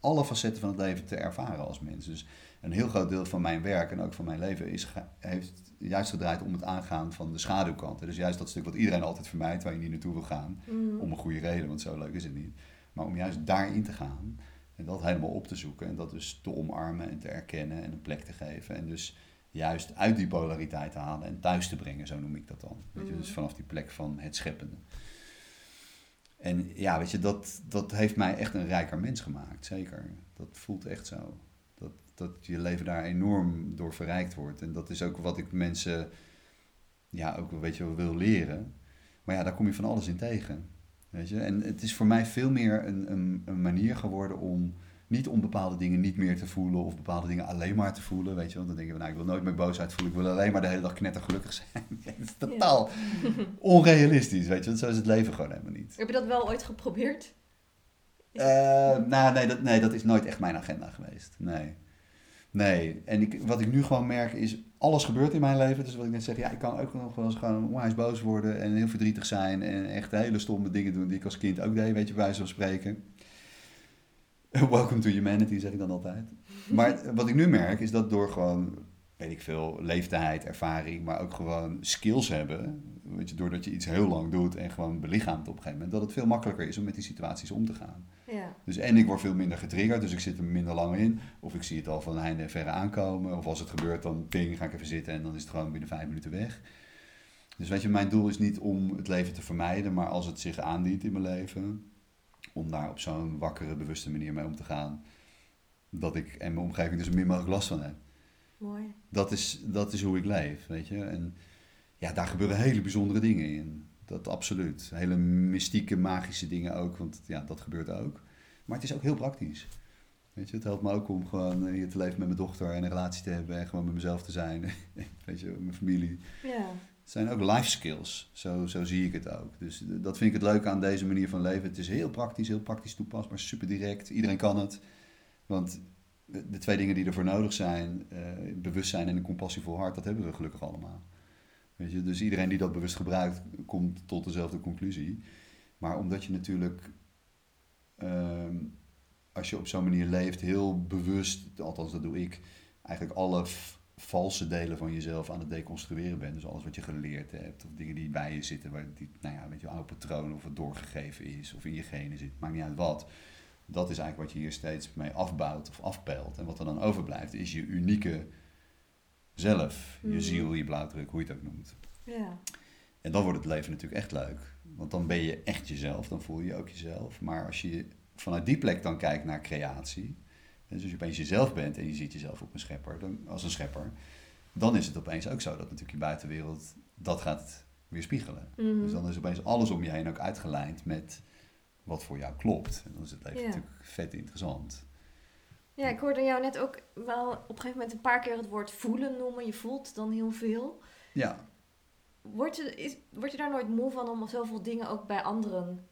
alle facetten van het leven te ervaren als mens. Dus een heel groot deel van mijn werk en ook van mijn leven is, heeft juist gedraaid om het aangaan van de schaduwkanten. Dus juist dat stuk wat iedereen altijd vermijdt, waar je niet naartoe wil gaan. Mhm. Om een goede reden, want zo leuk is het niet. Maar om juist daarin te gaan en dat helemaal op te zoeken en dat dus te omarmen en te erkennen en een plek te geven. En dus juist uit die polariteit te halen en thuis te brengen, zo noem ik dat dan. Weet je, Mhm. dus vanaf die plek van het scheppende. En ja, weet je, dat, dat heeft mij echt een rijker mens gemaakt, zeker. Dat voelt echt zo. Dat, dat je leven daar enorm door verrijkt wordt. En dat is ook wat ik mensen, ja, ook weet je, wel wil leren. Maar ja, daar kom je van alles in tegen. Weet je? En het is voor mij veel meer een, een, een manier geworden om niet om bepaalde dingen niet meer te voelen of bepaalde dingen alleen maar te voelen. Weet je? Want dan denk je, nou, ik wil nooit meer boosheid voelen, ik wil alleen maar de hele dag knettergelukkig zijn. dat is totaal onrealistisch, weet je? Want zo is het leven gewoon helemaal niet. Heb je dat wel ooit geprobeerd? Eh, nou, nee dat, nee, dat is nooit echt mijn agenda geweest. Nee. Nee. En ik, wat ik nu gewoon merk is, alles gebeurt in mijn leven. Dus wat ik net zeg, ja, ik kan ook nog wel eens gewoon onwijs boos worden en heel verdrietig zijn. En echt hele stomme dingen doen die ik als kind ook deed, weet je, bij van spreken. Welcome to humanity, zeg ik dan altijd. Maar wat ik nu merk is dat door gewoon, weet ik veel, leeftijd, ervaring, maar ook gewoon skills hebben. Weet je, doordat je iets heel lang doet en gewoon belichaamt op een gegeven moment, dat het veel makkelijker is om met die situaties om te gaan. Ja. Dus en ik word veel minder getriggerd, dus ik zit er minder lang in. Of ik zie het al van heinde en verre aankomen. Of als het gebeurt, dan ping, ga ik even zitten en dan is het gewoon binnen vijf minuten weg. Dus weet je, mijn doel is niet om het leven te vermijden, maar als het zich aandient in mijn leven, om daar op zo'n wakkere, bewuste manier mee om te gaan, dat ik en mijn omgeving dus er min mogelijk last van heb. Mooi. Dat is, dat is hoe ik leef, weet je. En ja, daar gebeuren hele bijzondere dingen in. Dat absoluut. Hele mystieke, magische dingen ook, want ja, dat gebeurt ook. Maar het is ook heel praktisch. Weet je, het helpt me ook om gewoon hier te leven met mijn dochter en een relatie te hebben en gewoon met mezelf te zijn. Weet je, met mijn familie. Ja. Het zijn ook life skills. Zo, zo zie ik het ook. Dus dat vind ik het leuke aan deze manier van leven. Het is heel praktisch, heel praktisch toepasbaar, super direct. Iedereen kan het. Want de twee dingen die ervoor nodig zijn, uh, bewustzijn en een compassievol hart, dat hebben we gelukkig allemaal. Weet je? Dus iedereen die dat bewust gebruikt, komt tot dezelfde conclusie. Maar omdat je natuurlijk, ehm, als je op zo'n manier leeft, heel bewust, althans dat doe ik, eigenlijk alle valse delen van jezelf aan het deconstrueren bent. Dus alles wat je geleerd hebt, of dingen die bij je zitten, waar die, nou ja, weet je, oude patroon of het doorgegeven is, of in je genen zit, maakt niet uit wat. Dat is eigenlijk wat je hier steeds mee afbouwt of afpelt. En wat er dan overblijft, is je unieke zelf, je mhm. ziel, je blauwdruk, hoe je het ook noemt. Ja. En dan wordt het leven natuurlijk echt leuk. Want dan ben je echt jezelf, dan voel je ook jezelf. Maar als je vanuit die plek dan kijkt naar creatie, dus als je opeens jezelf bent en je ziet jezelf op een schepper, dan, als een schepper, dan is het opeens ook zo dat natuurlijk je buitenwereld dat gaat weerspiegelen. Mm Dus dan is opeens alles om je heen ook uitgelijnd met wat voor jou klopt. En dan is het leven natuurlijk vet interessant. Ja, ik hoorde jou net ook wel op een gegeven moment een paar keer het woord voelen noemen. Je voelt dan heel veel. Ja. Word je, is, word je daar nooit moe van om zoveel dingen ook bij anderen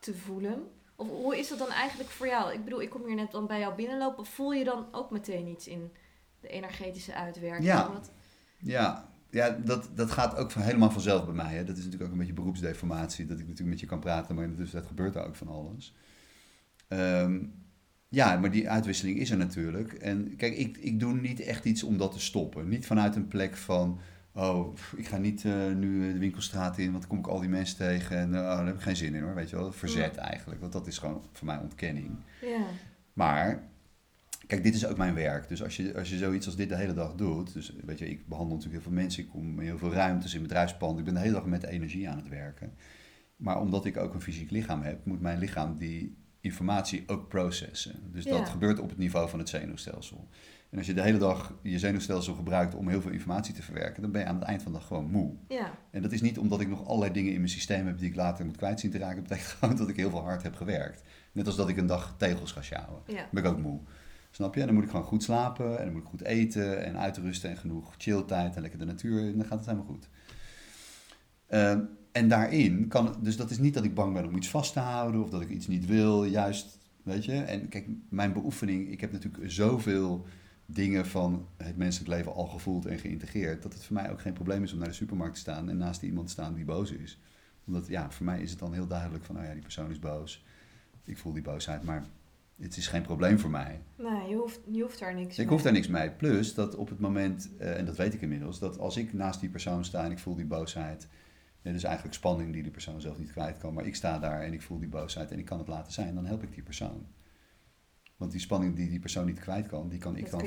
te voelen? Of hoe is dat dan eigenlijk voor jou? Ik bedoel, ik kom hier net dan bij jou binnenlopen. Voel je dan ook meteen iets in de energetische uitwerking? Ja, ja. Ja dat, dat gaat ook van, helemaal vanzelf bij mij. Hè. Dat is natuurlijk ook een beetje beroepsdeformatie. Dat ik natuurlijk met je kan praten, maar in de tussentijd gebeurt er ook van alles. Ehm, ja, maar die uitwisseling is er natuurlijk. En kijk, ik, ik doe niet echt iets om dat te stoppen. Niet vanuit een plek van oh, ik ga niet uh, nu de winkelstraat in, want dan kom ik al die mensen tegen en uh, oh, daar heb ik geen zin in hoor, weet je wel. Verzet eigenlijk, want dat is gewoon voor mij ontkenning. Ja. Maar, kijk, dit is ook mijn werk. Dus als je, als je zoiets als dit de hele dag doet, dus weet je, ik behandel natuurlijk heel veel mensen, ik kom in heel veel ruimtes in bedrijfspand, ik ben de hele dag met energie aan het werken. Maar omdat ik ook een fysiek lichaam heb, moet mijn lichaam die informatie ook processen. Dus dat gebeurt op het niveau van het zenuwstelsel. En als je de hele dag je zenuwstelsel gebruikt om heel veel informatie te verwerken, dan ben je aan het eind van de dag gewoon moe. Ja. En dat is niet omdat ik nog allerlei dingen in mijn systeem heb die ik later moet kwijt zien te raken. Dat betekent gewoon dat ik heel veel hard heb gewerkt. Net als dat ik een dag tegels ga sjouwen. Ja. Dan ben ik ook moe. Snap je? En dan moet ik gewoon goed slapen en dan moet ik goed eten en uitrusten en genoeg chilltijd en lekker de natuur. En dan gaat het helemaal goed. Ehm, en daarin kan, dus dat is niet dat ik bang ben om iets vast te houden of dat ik iets niet wil. Juist, weet je. En kijk, mijn beoefening, ik heb natuurlijk zoveel dingen van het menselijk leven al gevoeld en geïntegreerd, dat het voor mij ook geen probleem is om naar de supermarkt te staan en naast iemand te staan die boos is. Omdat ja, voor mij is het dan heel duidelijk van, nou ja, die persoon is boos. Ik voel die boosheid, maar het is geen probleem voor mij. Nee, je hoeft, je hoeft daar niks ik mee. Ik hoef daar niks mee. Plus dat op het moment, uh, en dat weet ik inmiddels, dat als ik naast die persoon sta en ik voel die boosheid, en dus eigenlijk spanning die die persoon zelf niet kwijt kan, maar ik sta daar en ik voel die boosheid en ik kan het laten zijn, dan help ik die persoon. Want die spanning die die persoon niet kwijt kan, die kan ik dan.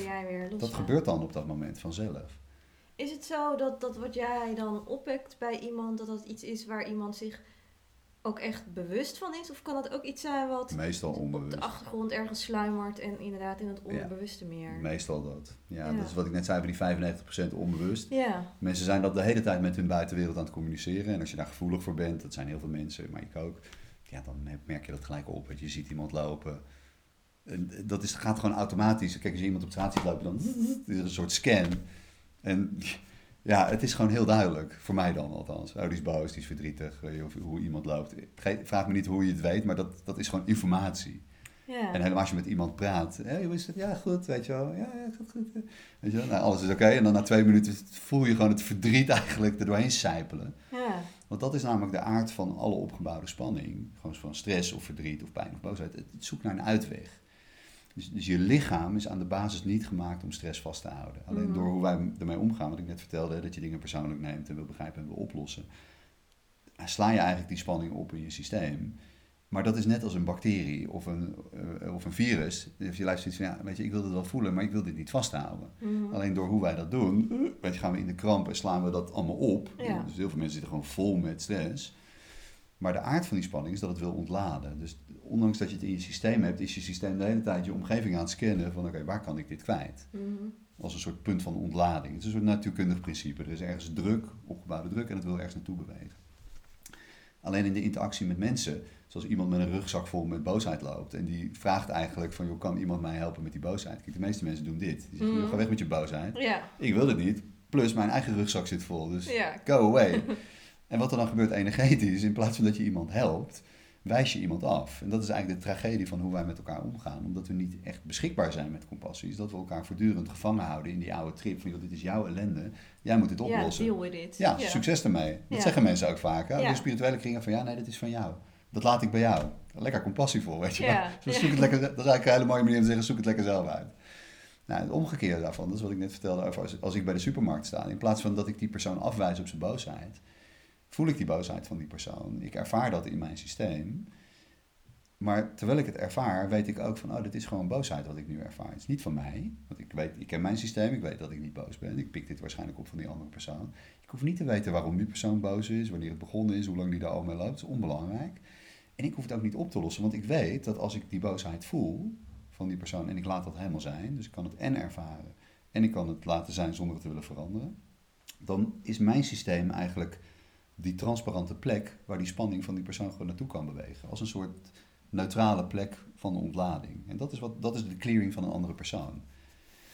dat gebeurt dan op dat moment vanzelf. Is het zo dat, dat wat jij dan opwekt bij iemand, dat dat iets is waar iemand zich ook echt bewust van is? Of kan dat ook iets zijn wat Meestal onbewust. op de achtergrond ergens sluimert en inderdaad in het onbewuste meer? Meestal dat. Ja, dat is wat ik net zei van die 95% onbewust. Ja. Mensen zijn dat de hele tijd met hun buitenwereld aan het communiceren. En als je daar gevoelig voor bent, dat zijn heel veel mensen, maar ik ook. Ja, dan merk je dat gelijk op. Want je ziet iemand lopen dat is, gaat gewoon automatisch. Kijk, als je iemand op straat ziet lopen, dan is er een soort scan. En ja, het is gewoon heel duidelijk. Voor mij dan althans. Oh, die is boos, die is verdrietig. Of hoe iemand loopt. Vraag me niet hoe je het weet, maar dat, dat is gewoon informatie. Ja. En helemaal als je met iemand praat. Hey, hoe is het? Ja, goed, weet je wel. Ja, ja gaat goed. Weet je wel? Nou, alles is oké. En dan na twee minuten voel je gewoon het verdriet eigenlijk er doorheen sijpelen. Ja. Want dat is namelijk de aard van alle opgebouwde spanning. Gewoon van stress of verdriet of pijn of boosheid. Het, het zoekt naar een uitweg. Dus, dus, je lichaam is aan de basis niet gemaakt om stress vast te houden. Alleen mhm. door hoe wij ermee omgaan, wat ik net vertelde, dat je dingen persoonlijk neemt en wil begrijpen en wil oplossen, sla je eigenlijk die spanning op in je systeem. Maar dat is net als een bacterie of een, uh, of een virus. Je luistert van, ja, weet je, ik wil het wel voelen, maar ik wil dit niet vasthouden. Mhm. Alleen door hoe wij dat doen, uh, weet je, gaan we in de kramp en slaan we dat allemaal op. Dus heel veel mensen zitten gewoon vol met stress. Maar de aard van die spanning is dat het wil ontladen. Dus ondanks dat je het in je systeem hebt, is je systeem de hele tijd je omgeving aan het scannen van oké, waar kan ik dit kwijt? Mhm. Als een soort punt van ontlading. Het is een soort natuurkundig principe. Er is ergens druk, opgebouwde druk en het wil ergens naartoe bewegen. Alleen in de interactie met mensen, zoals iemand met een rugzak vol met boosheid loopt en die vraagt eigenlijk van, joh, kan iemand mij helpen met die boosheid? Kijk, de meeste mensen doen dit. Die zeggen, mm. ga weg met je boosheid. Ik wil het niet, Plus mijn eigen rugzak zit vol. Dus go away. en wat er dan gebeurt energetisch, in plaats van dat je iemand helpt, wijs je iemand af. En dat is eigenlijk de tragedie van hoe wij met elkaar omgaan. Omdat we niet echt beschikbaar zijn met compassie. Is dat we elkaar voortdurend gevangen houden in die oude trip. Van, joh, dit is jouw ellende. Jij moet dit Ja, oplossen. deal with it. Ja, succes ermee. Dat Ja. zeggen mensen ook vaak. Hè? Ja. De spirituele kringen van ja, nee, dit is van jou. Dat laat ik bij jou. Lekker compassievol, weet je wel. Ja. Zo Ja. zoek het lekker, dat is eigenlijk een hele mooie manier om te zeggen, zoek het lekker zelf uit. Nou, het omgekeerde daarvan, dat is wat ik net vertelde over als, als ik bij de supermarkt sta. In plaats van dat ik die persoon afwijs op zijn boosheid, voel ik die boosheid van die persoon. Ik ervaar dat in mijn systeem. Maar terwijl ik het ervaar, weet ik ook van, oh, dit is gewoon boosheid wat ik nu ervaar. Het is niet van mij, want ik weet, ik ken mijn systeem, ik weet dat ik niet boos ben. Ik pik dit waarschijnlijk op van die andere persoon. Ik hoef niet te weten waarom die persoon boos is, wanneer het begonnen is, hoe lang die daar al mee loopt. Dat is onbelangrijk. En ik hoef het ook niet op te lossen, want ik weet dat als ik die boosheid voel van die persoon en ik laat dat helemaal zijn, dus ik kan het en ervaren en ik kan het laten zijn zonder het te willen veranderen, dan is mijn systeem eigenlijk die transparante plek waar die spanning van die persoon gewoon naartoe kan bewegen. Als een soort neutrale plek van ontlading. En dat is, wat, dat is de clearing van een andere persoon.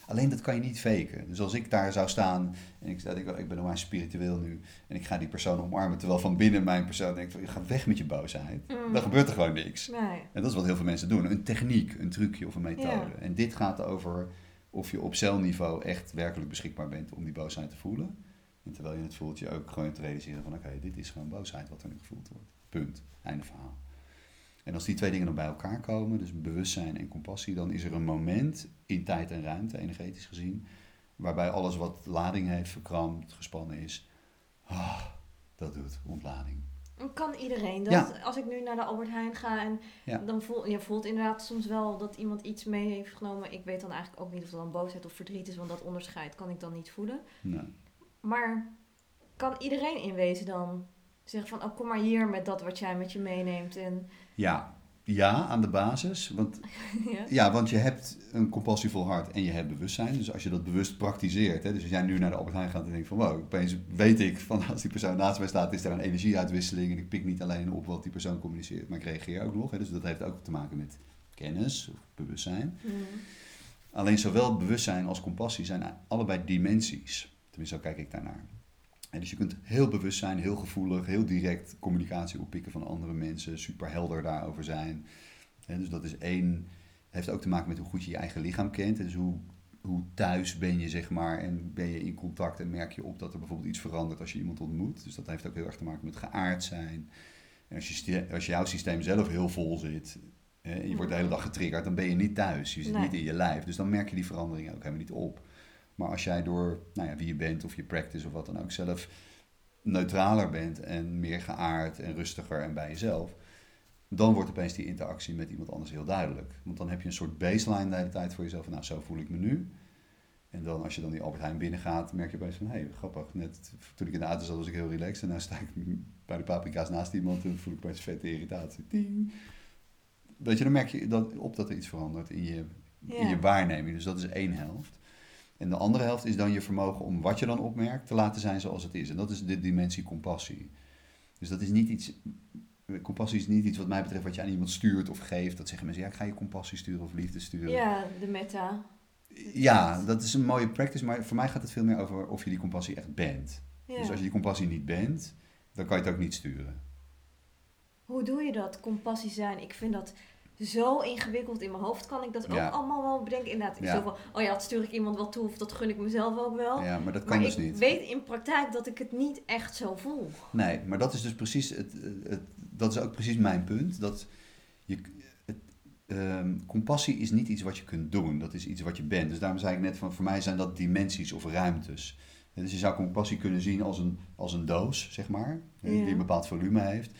Alleen dat kan je niet faken. Dus als ik daar zou staan en ik, ik, ik ben maar spiritueel nu en ik ga die persoon omarmen, terwijl van binnen mijn persoon denkt van je gaat weg met je boosheid, Mm. dan gebeurt er gewoon niks. Nee. En dat is wat heel veel mensen doen. Een techniek, een trucje of een methode. Ja. En dit gaat over of je op celniveau echt werkelijk beschikbaar bent om die boosheid te voelen. En terwijl je het voelt, je ook gewoon te realiseren van oké, dit is gewoon boosheid wat er nu gevoeld wordt. Punt. Einde verhaal. En als die twee dingen dan bij elkaar komen, dus bewustzijn en compassie, dan is er een moment in tijd en ruimte, energetisch gezien, waarbij alles wat lading heeft, verkrampt, gespannen is, ah, dat doet ontlading. Kan iedereen dat? Ja. Als ik nu naar de Albert Heijn ga en Ja. dan voel je voelt inderdaad soms wel dat iemand iets mee heeft genomen. Ik weet dan eigenlijk ook niet of dat dan boosheid of verdriet is, want dat onderscheid kan ik dan niet voelen. Nou, Maar kan iedereen in wezen dan zeggen van, oh kom maar hier met dat wat jij met je meeneemt en ja, ja, aan de basis. Want ja. Ja, want je hebt een compassievol hart en je hebt bewustzijn. Dus als je dat bewust praktiseert, hè, dus als jij nu naar de Albert Heijn gaat en denkt van wow, opeens weet ik van als die persoon naast mij staat, is er een energieuitwisseling en ik pik niet alleen op wat die persoon communiceert, maar ik reageer ook nog. Hè, dus dat heeft ook te maken met kennis of bewustzijn. Mm. Alleen zowel bewustzijn als compassie zijn allebei dimensies. Tenminste, zo kijk ik daarnaar. En dus je kunt heel bewust zijn, heel gevoelig, heel direct communicatie oppikken van andere mensen, super helder daarover zijn. Dus dat is één, heeft ook te maken met hoe goed je je eigen lichaam kent. Dus hoe, hoe thuis ben je, zeg maar, en ben je in contact en merk je op dat er bijvoorbeeld iets verandert als je iemand ontmoet. Dus dat heeft ook heel erg te maken met geaard zijn. En als, je, als jouw systeem zelf heel vol zit en je wordt de hele dag getriggerd, dan ben je niet thuis. Je zit Nee. niet in je lijf. Dus dan merk je die veranderingen ook helemaal niet op. Maar als jij door nou ja, wie je bent of je practice of wat dan ook zelf neutraler bent en meer geaard en rustiger en bij jezelf, dan wordt opeens die interactie met iemand anders heel duidelijk. Want dan heb je een soort baseline de hele tijd voor jezelf van nou, zo voel ik me nu. En dan als je dan die Albert Heijn binnengaat, merk je opeens van hé, hey, grappig. Net toen ik in de auto zat was ik heel relaxed en nu sta ik bij de paprika's naast iemand en voel ik opeens vette irritatie. Ding. Weet je, dan merk je dat, op dat er iets verandert in je, in je waarneming. Dus dat is één helft. En de andere helft is dan je vermogen om wat je dan opmerkt te laten zijn zoals het is. En dat is de dimensie compassie. Dus dat is niet iets. Compassie is niet iets wat mij betreft wat je aan iemand stuurt of geeft. Dat zeggen mensen, ja, ik ga je compassie sturen of liefde sturen. ja, de meta. Ja, dat is een mooie practice, maar voor mij gaat het veel meer over of je die compassie echt bent. Ja. Dus als je die compassie niet bent, dan kan je het ook niet sturen. Hoe doe je dat, compassie zijn? Ik vind dat zo ingewikkeld in mijn hoofd. Kan ik dat Ja. ook allemaal wel bedenken? Inderdaad, ik Ja. zo van, oh ja, dat stuur ik iemand wel toe of dat gun ik mezelf ook wel. Ja, maar dat kan maar dus ik niet. weet in praktijk dat ik het niet echt zo voel. Nee, maar dat is dus precies het, het, dat is ook precies mijn punt. Dat je, het, ehm, compassie is niet iets wat je kunt doen, dat is iets wat je bent. Dus daarom zei ik net van, voor mij zijn dat dimensies of ruimtes. Dus je zou compassie kunnen zien als een, als een doos, zeg maar, Ja. die een bepaald volume heeft.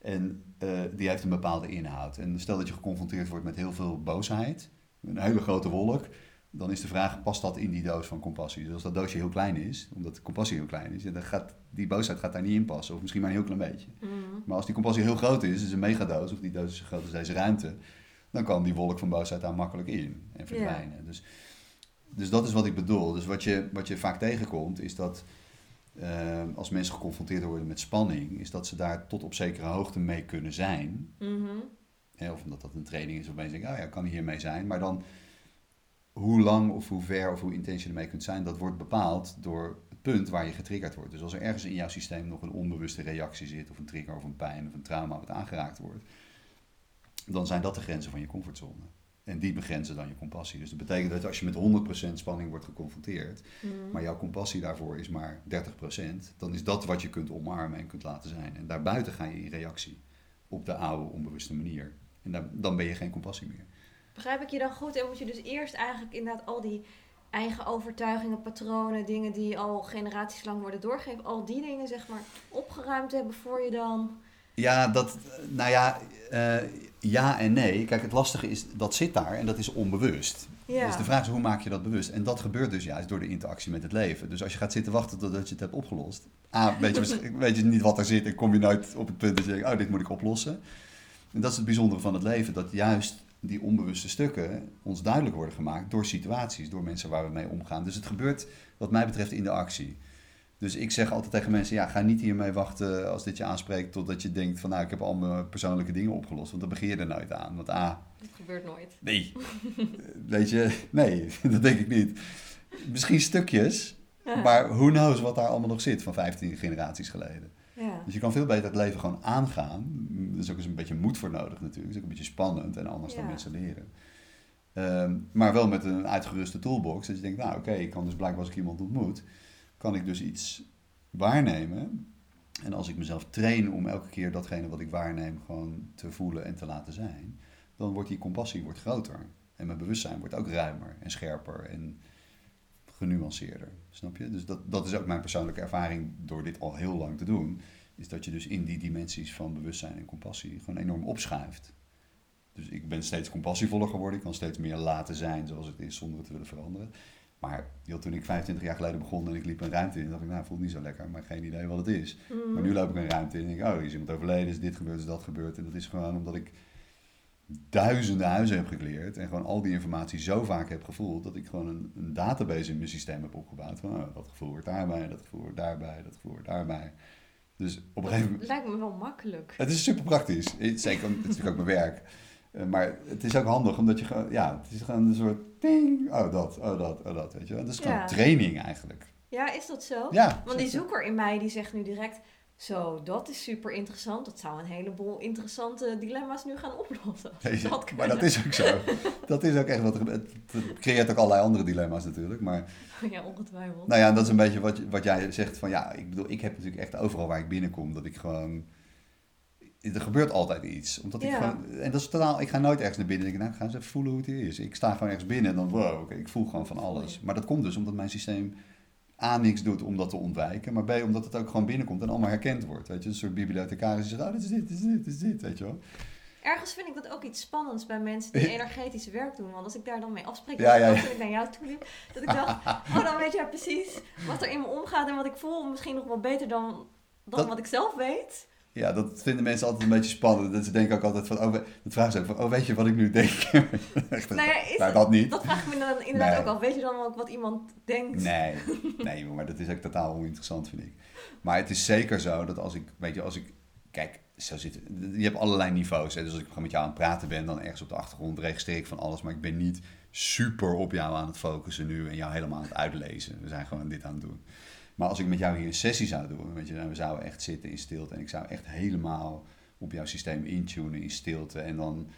En eh, die heeft een bepaalde inhoud. En stel dat je geconfronteerd wordt met heel veel boosheid, een hele grote wolk, dan is de vraag, past dat in die doos van compassie? Dus als dat doosje heel klein is, omdat de compassie heel klein is, dan gaat die boosheid gaat daar niet in passen. Of misschien maar een heel klein beetje. Mm. Maar als die compassie heel groot is, dus een megadoos, of die doos is zo groot als deze ruimte, dan kan die wolk van boosheid daar makkelijk in en verdwijnen. Dus, dus dat is wat ik bedoel. Dus wat je, wat je vaak tegenkomt, is dat eh, als mensen geconfronteerd worden met spanning, is dat ze daar tot op zekere hoogte mee kunnen zijn. Mhm. Of omdat dat een training is, of mensen denken, oh ja, kan hiermee zijn. Maar dan, hoe lang of hoe ver of hoe intens je ermee kunt zijn, dat wordt bepaald door het punt waar je getriggerd wordt. Dus als er ergens in jouw systeem nog een onbewuste reactie zit, of een trigger of een pijn of een trauma wat aangeraakt wordt, dan zijn dat de grenzen van je comfortzone. En die begrenzen dan je compassie. Dus dat betekent dat als je met 100% spanning wordt geconfronteerd, Mhm. maar jouw compassie daarvoor is maar 30%, dan is dat wat je kunt omarmen en kunt laten zijn. En daarbuiten ga je in reactie op de oude onbewuste manier. En dan, dan ben je geen compassie meer. Begrijp ik je dan goed? En moet je dus eerst eigenlijk inderdaad al die eigen overtuigingen, patronen, dingen die al generaties lang worden doorgegeven, al die dingen zeg maar opgeruimd hebben voor je dan. Ja, dat, nou ja, eh, ja en nee. Kijk, het lastige is, dat zit daar en dat is onbewust. Ja. Dus de vraag is, hoe maak je dat bewust? En dat gebeurt dus juist door de interactie met het leven. Dus als je gaat zitten wachten totdat je het hebt opgelost. A, weet je, weet je niet wat er zit en kom je nooit op het punt dat je denkt, oh, dit moet ik oplossen. En dat is het bijzondere van het leven, dat juist die onbewuste stukken ons duidelijk worden gemaakt door situaties, door mensen waar we mee omgaan. Dus het gebeurt wat mij betreft in de actie. Dus ik zeg altijd tegen mensen, ja, ga niet hiermee wachten als dit je aanspreekt totdat je denkt van, nou, ik heb al mijn persoonlijke dingen opgelost. Want dan begin je er nooit aan. Want A, Dat gebeurt nooit. Nee. Weet je, nee, dat denk ik niet. Misschien stukjes, maar who knows wat daar allemaal nog zit van 15 generaties geleden. Ja. Dus je kan veel beter het leven gewoon aangaan. Er is ook eens een beetje moed voor nodig natuurlijk. Het is ook een beetje spannend en anders dan mensen leren. Ehm, maar wel met een uitgeruste toolbox. Dat je denkt, nou oké, ik kan dus blijkbaar als ik iemand ontmoet, kan ik dus iets waarnemen. En als ik mezelf train om elke keer datgene wat ik waarneem gewoon te voelen en te laten zijn, dan wordt die compassie wordt groter. En mijn bewustzijn wordt ook ruimer en scherper en genuanceerder. Snap je? Dus dat, dat is ook mijn persoonlijke ervaring door dit al heel lang te doen. Is dat je dus in die dimensies van bewustzijn en compassie gewoon enorm opschuift. Dus ik ben steeds compassievoller geworden. Ik kan steeds meer laten zijn zoals het is zonder het te willen veranderen. Maar joh, toen ik 25 jaar geleden begon en ik liep een ruimte in, dacht ik, nou, voelt niet zo lekker, maar geen idee wat het is. Mhm. Maar nu loop ik een ruimte in en denk ik, oh, hier is iemand overleden, is dit gebeurd, is dat gebeurd. En dat is gewoon omdat ik duizenden huizen heb gecleared en gewoon al die informatie zo vaak heb gevoeld, dat ik gewoon een, een database in mijn systeem heb opgebouwd. Van, oh, dat gevoel hoort daarbij, dat gevoel hoort daarbij, dat gevoel hoort daarbij. Dus op een gegeven moment... Lijkt me wel makkelijk. Het is super praktisch. Zeker, het is natuurlijk ook mijn werk. Eh, Maar het is ook handig, omdat je gewoon... Ja, het is gewoon een soort... Ding, oh dat, oh dat, oh dat, weet je wel. Dat is gewoon Ja. training eigenlijk. Ja, is dat zo? Ja. Want die zoeker in mij die zegt nu direct, zo, dat is super interessant. Dat zou een heleboel interessante dilemma's nu gaan oplossen. Je, Dat maar dat is ook zo. Dat is ook echt wat er gebeurt. Het creëert ook allerlei andere dilemma's natuurlijk. Maar Ja, ongetwijfeld. nou ja, en dat is een beetje wat, wat jij zegt van ja, ik bedoel, ik heb natuurlijk echt overal waar ik binnenkom dat ik gewoon. Er gebeurt altijd iets. Omdat ik gewoon, en dat is totaal, ik ga nooit ergens naar binnen en denk, nou, ik ga eens even voelen hoe het hier is. Ik sta gewoon ergens binnen en dan, wow, ik voel gewoon van alles. Maar dat komt dus omdat mijn systeem A, niks doet om dat te ontwijken, maar B, omdat het ook gewoon binnenkomt en allemaal herkend wordt. Weet je, een soort bibliothecaris die zegt, oh, dit is dit, dit is dit, dit is dit, weet je wel. Ergens vind ik dat ook iets spannends bij mensen die energetisch werk doen. Want als ik daar dan mee afspreek, Ja, ja, toen ik naar jou toe liep, dat ik dacht, oh dan weet jij precies wat er in me omgaat en wat ik voel. Misschien nog wel beter dan, dan Dat- wat ik zelf weet. Ja, dat vinden mensen altijd een beetje spannend. Dat ze denken ook altijd van, oh, dat vragen ze ook van, oh, weet je wat ik nu denk? Echt, Nou ja, is nou, dat niet. Dat vraag ik me dan inderdaad Nee. ook al. Weet je dan ook wat iemand denkt? Nee, nee, maar dat is ook totaal oninteressant, vind ik. Maar het is zeker zo dat als ik, weet je, als ik, kijk, zo zit, je hebt allerlei niveaus. Hè? Dus als ik gewoon met jou aan het praten ben, dan ergens op de achtergrond registreer ik van alles. Maar ik ben niet super op jou aan het focussen nu en jou helemaal aan het uitlezen. We zijn gewoon dit aan het doen. Maar als ik met jou hier een sessie zou doen, weet je, we zouden echt zitten in stilte en ik zou echt helemaal op jouw systeem intunen in stilte en dan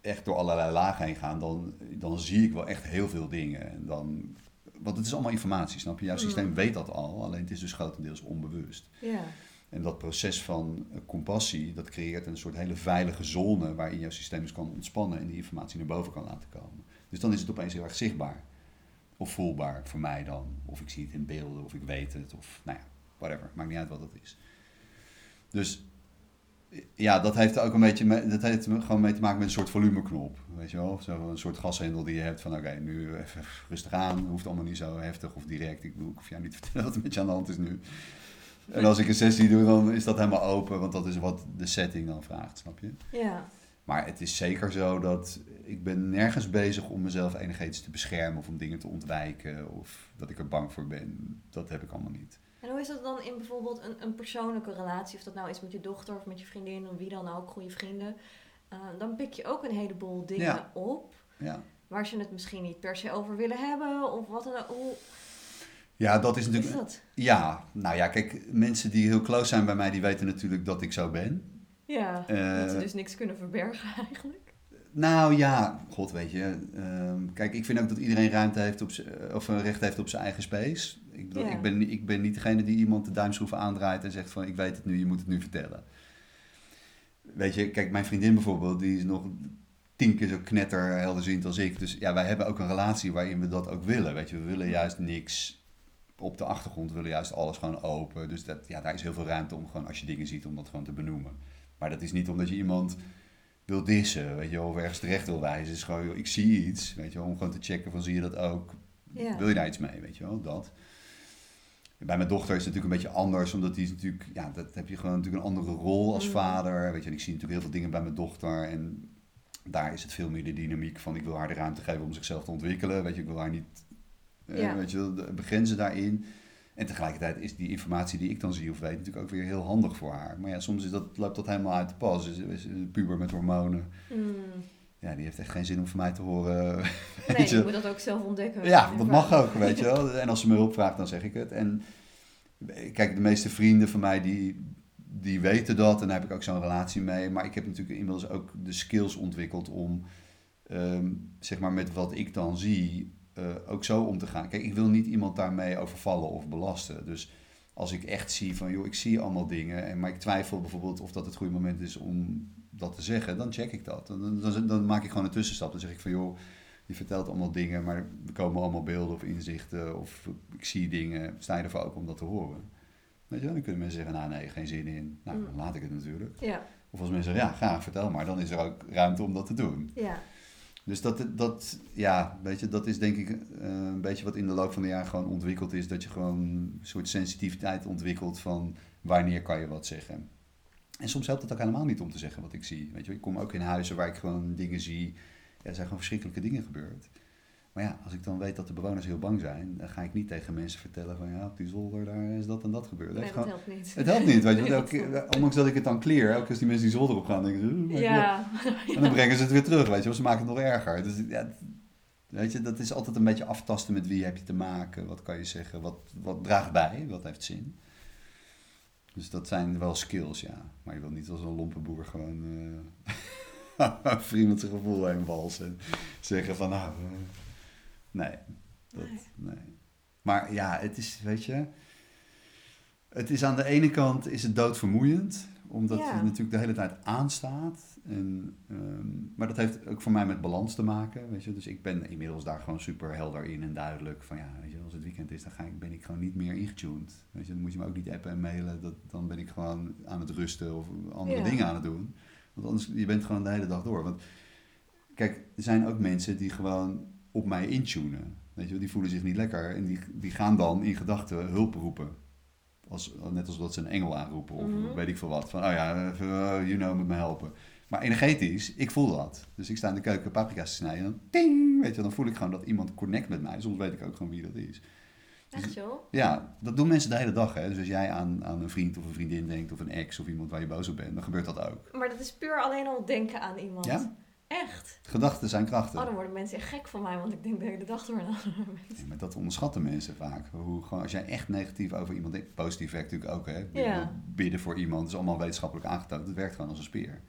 echt door allerlei lagen heen gaan, dan, dan zie ik wel echt heel veel dingen. En dan, want het is allemaal informatie, snap je? Jouw Mm. systeem weet dat al, alleen het is dus grotendeels onbewust. Ja. En dat proces van eh, compassie, dat creëert een soort hele veilige zone waarin jouw systeem dus kan ontspannen en die informatie naar boven kan laten komen. Dus dan is het opeens heel erg zichtbaar. Of voelbaar voor mij dan. Of ik zie het in beelden, of ik weet het, of nou ja, whatever. Maakt niet uit wat het is. Dus ja, dat heeft ook een beetje me- dat heeft gewoon mee te maken met een soort volumeknop. Weet je wel? Zo een soort gashendel die je hebt van oké, nu even rustig aan. Hoeft allemaal niet zo heftig of direct. Ik bedoel, ik hoef jou niet te vertellen wat er met je aan de hand is nu. En als ik een sessie doe, dan is dat helemaal open, want dat is wat de setting dan vraagt, snap je? Ja. Maar het is zeker zo dat ik ben nergens bezig om mezelf energetisch te beschermen of om dingen te ontwijken of dat ik er bang voor ben. Dat heb ik allemaal niet. En hoe is dat dan in bijvoorbeeld een, een persoonlijke relatie? Of dat nou is met je dochter of met je vriendin of wie dan ook, goede vrienden. Uh, dan pik je ook een heleboel dingen Ja. op Ja. waar ze het misschien niet per se over willen hebben. Of wat dan ook. Hoe... Ja, dat is Is natuurlijk... dat? Ja, nou ja, kijk, mensen die heel close zijn bij mij, die weten natuurlijk dat ik zo ben. Ja, Eh, dat ze dus niks kunnen verbergen eigenlijk. Nou ja, god weet je. ehm, kijk, ik vind ook dat iedereen ruimte heeft op z'n- of een recht heeft op zijn eigen space. Ik, bedoel, Ja. ik, ben, ik ben niet degene die iemand de duimschroeven aandraait en zegt van ik weet het nu, je moet het nu vertellen. Weet je, kijk, mijn vriendin bijvoorbeeld, die is nog tien keer zo knetter helderziend als ik. Dus ja, wij hebben ook een relatie waarin we dat ook willen. Weet je, we willen juist niks op de achtergrond, we willen juist alles gewoon open. Dus dat, ja, daar is heel veel ruimte om gewoon, als je dingen ziet, om dat gewoon te benoemen. Maar dat is niet omdat je iemand wil dissen, weet je wel, of ergens terecht wil wijzen. Is gewoon, ik zie iets, weet je wel, om gewoon te checken van zie je dat ook? Ja. Wil je daar iets mee, weet je wel, dat. Bij mijn dochter is het natuurlijk een beetje anders, omdat die is natuurlijk, ja, dat heb je gewoon natuurlijk een andere rol als Mhm. vader, weet je. En ik zie natuurlijk heel veel dingen bij mijn dochter en daar is het veel meer de dynamiek van ik wil haar de ruimte geven om zichzelf te ontwikkelen, weet je, ik wil haar niet, eh, weet je begrenzen daarin. En tegelijkertijd is die informatie die ik dan zie of weet natuurlijk ook weer heel handig voor haar. Maar ja, soms is dat, loopt dat helemaal uit de pas. Dus, is een puber met hormonen, Mm. ja, die heeft echt geen zin om van mij te horen. Nee, je moet dat ook zelf ontdekken. Ja, dat mag ook, weet je wel. En als ze me hulp vraagt, dan zeg ik het. En kijk, de meeste vrienden van mij, die, die weten dat. En daar heb ik ook zo'n relatie mee. Maar ik heb natuurlijk inmiddels ook de skills ontwikkeld om, ehm, zeg maar, met wat ik dan zie, eh, ook zo om te gaan. Kijk, ik wil niet iemand daarmee overvallen of belasten. Dus als ik echt zie van, joh, ik zie allemaal dingen. En, maar ik twijfel bijvoorbeeld of dat het goede moment is om dat te zeggen. Dan check ik dat. Dan, dan, dan maak ik gewoon een tussenstap. Dan zeg ik van, joh, je vertelt allemaal dingen, maar er komen allemaal beelden of inzichten. Of ik zie dingen. Sta je ervoor open om dat te horen? Weet je wel? Dan kunnen mensen zeggen, nou nee, geen zin in. Nou, Mm. dan laat ik het natuurlijk. Ja, Of als mensen zeggen, ja, graag, vertel maar. Dan is er ook ruimte om dat te doen. ja. Dus dat, dat, ja, weet je, dat is denk ik eh, een beetje wat in de loop van de jaren gewoon ontwikkeld is. Dat je gewoon een soort sensitiviteit ontwikkelt van wanneer kan je wat zeggen. En soms helpt het ook helemaal niet om te zeggen wat ik zie. Weet je, ik kom ook in huizen waar ik gewoon dingen zie. Ja, er zijn gewoon verschrikkelijke dingen gebeurd. Maar ja, als ik dan weet dat de bewoners heel bang zijn, dan ga ik niet tegen mensen vertellen van ja, op die zolder daar is dat en dat gebeurd. Nee, dat gewoon- helpt niet. het helpt niet, weet je. Nee, Elke- ondanks dat ik het dan clear, elke keer als die mensen die zolder op gaan, denken ze... Ja. En dan brengen ze het weer terug, weet je wel. Ze maken het nog erger. Dus ja, weet je, dat is altijd een beetje aftasten met wie heb je te maken. Wat kan je zeggen, wat, wat draagt bij, wat heeft zin. Dus dat zijn wel skills, ja. Maar je wil niet als een lompenboer gewoon eh vriend zijn gevoel heen walsen. En zeggen van, nou, eh, nee, dat, Nee. nee. Maar ja, het is, weet je... Het is aan de ene kant is het doodvermoeiend, omdat Ja. je natuurlijk de hele tijd aanstaat. En, ehm, maar dat heeft ook voor mij met balans te maken, weet je. Dus ik ben inmiddels daar gewoon super helder in en duidelijk van ja, weet je, als het weekend is, dan ga ik, ben ik gewoon niet meer ingetuned. Weet je, dan moet je me ook niet appen en mailen, dat, dan ben ik gewoon aan het rusten of andere Ja. dingen aan het doen. Want anders, je bent gewoon de hele dag door. Want kijk, er zijn ook mensen die gewoon op mij intunen. Weet je, die voelen zich niet lekker en die, die gaan dan in gedachten hulp roepen. Als, net als dat ze een engel aanroepen of Mhm. weet ik veel wat. Van, oh ja, even, oh, you know, moet me helpen. Maar energetisch, ik voel dat. Dus ik sta in de keuken paprika's te snijden en dan, ting, weet je, dan voel ik gewoon dat iemand connect met mij. Soms weet ik ook gewoon wie dat is. Echt joh? Ja, dat doen mensen de hele dag. Hè? Dus als jij aan, aan een vriend of een vriendin denkt of een ex of iemand waar je boos op bent, dan gebeurt dat ook. Maar dat is puur alleen al denken aan iemand. Ja? Echt? Gedachten zijn krachten. Oh, dan worden mensen echt gek van mij, want ik denk de hele dag door aan andere mensen. Ja, maar dat onderschatten mensen vaak. Hoe, gewoon, als jij echt negatief over iemand denkt, positief werkt natuurlijk ook. Hè? Ja. Bidden voor iemand is allemaal wetenschappelijk aangetoond. Het werkt gewoon als een speer.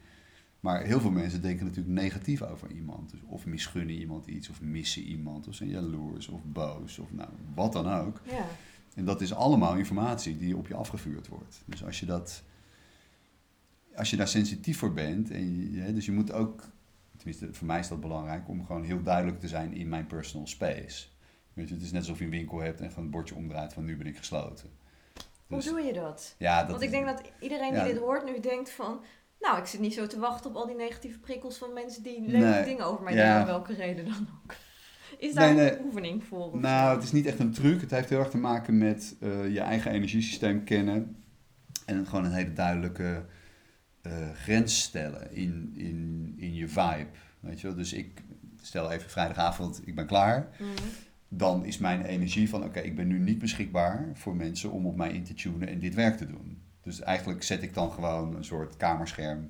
Maar heel veel mensen denken natuurlijk negatief over iemand. Dus of misgunnen iemand iets, of missen iemand, of zijn jaloers, of boos, of nou, wat dan ook. Ja. En dat is allemaal informatie die op je afgevuurd wordt. Dus als je, dat, als je daar sensitief voor bent, en je, dus je moet ook, tenminste voor mij is dat belangrijk, om gewoon heel duidelijk te zijn in mijn personal space. Weet je, het is net alsof je een winkel hebt en gewoon het bordje omdraait van nu ben ik gesloten. Dus, Hoe doe je dat? ja, dat Want ik denk dat iedereen die dit hoort nu denkt van... Nou, ik zit niet zo te wachten op al die negatieve prikkels van mensen die leuke Nee. dingen over mij Ja. om welke reden dan ook. Is daar Nee, een oefening voor? Nou, het is niet echt een truc. Het heeft heel erg te maken met eh, je eigen energiesysteem kennen. En gewoon een hele duidelijke eh, grens stellen in, in, in je vibe. Weet je wel? Dus ik stel even vrijdagavond, ik ben klaar. Mhm. Dan is mijn energie van, oké, ik ben nu niet beschikbaar voor mensen om op mij in te tunen en dit werk te doen. Dus eigenlijk zet ik dan gewoon een soort kamerscherm.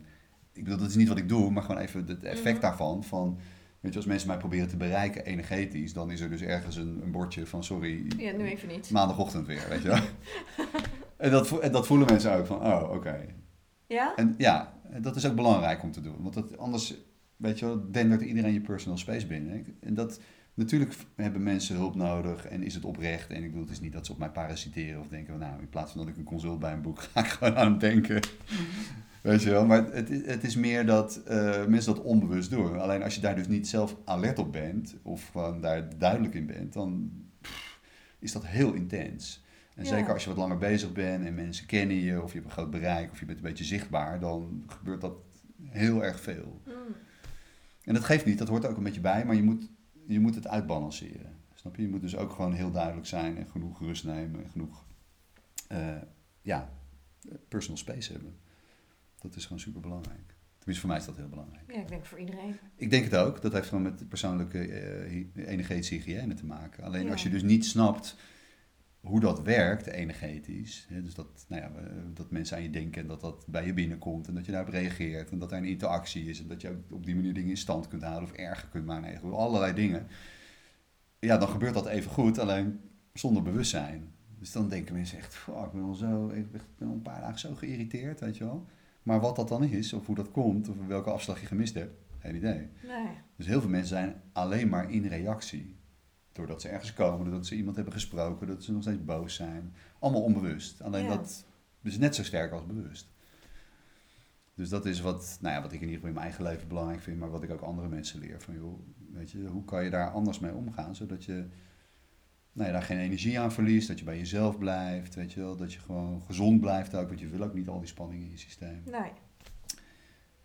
Ik bedoel, dat is niet wat ik doe, maar gewoon even het effect Mhm. daarvan. Van, Weet je, als mensen mij proberen te bereiken energetisch, dan is er dus ergens een, een bordje van sorry, Ja, nu even niet. maandagochtend weer, weet je wel. en, dat, en dat voelen mensen ook van, oh, oké. Ja? En ja, dat is ook belangrijk om te doen. Want dat, anders, weet je wel, dendert iedereen je personal space binnen. En dat, natuurlijk hebben mensen hulp nodig en is het oprecht. En ik bedoel, het is niet dat ze op mij parasiteren of denken, nou, in plaats van dat ik een consult bij een boek ga ik gewoon aan het denken. Weet je wel, maar het, is- het is meer dat eh, mensen dat onbewust doen. Alleen als je daar dus niet zelf alert op bent, of gewoon daar duidelijk in bent, dan pff, is dat heel intens. En Ja. zeker als je wat langer bezig bent en mensen kennen je, of je hebt een groot bereik, of je bent een beetje zichtbaar, dan gebeurt dat heel erg veel. Mm. En dat geeft niet, dat hoort er ook een beetje bij, maar je moet, je moet het uitbalanceren. Snap je? Je moet dus ook gewoon heel duidelijk zijn en genoeg rust nemen en genoeg eh, ja, personal space hebben. Dat is gewoon super belangrijk. Tenminste, voor mij is dat heel belangrijk. Ja, ik denk voor iedereen. Ik denk het ook. Dat heeft gewoon met persoonlijke eh, hy- energetische hygiëne te maken. Alleen Ja. als je dus niet snapt hoe dat werkt energetisch. Hè, dus dat, nou ja, dat mensen aan je denken en dat dat bij je binnenkomt. En dat je daarop reageert. En dat er een interactie is. En dat je op die manier dingen in stand kunt houden of erger kunt maken. Allerlei dingen. Ja, dan gebeurt dat even goed. Alleen zonder bewustzijn. Dus dan denken mensen echt, "Fuck, ik ben al zo, ik ben al een paar dagen zo geïrriteerd, weet je wel. Maar wat dat dan is, of hoe dat komt, of welke afslag je gemist hebt, geen idee. Nee. Dus heel veel mensen zijn alleen maar in reactie. Doordat ze ergens komen, doordat ze iemand hebben gesproken, dat ze nog steeds boos zijn. Allemaal onbewust. Alleen Ja. dat is net zo sterk als bewust. Dus dat is wat, nou ja, wat ik in ieder geval in mijn eigen leven belangrijk vind, maar wat ik ook andere mensen leer. Van joh, weet je, hoe kan je daar anders mee omgaan, zodat je nou ja, daar geen energie aan verliest, dat je bij jezelf blijft, weet je wel, dat je gewoon gezond blijft ook, want je wil ook niet al die spanning in je systeem. Nee.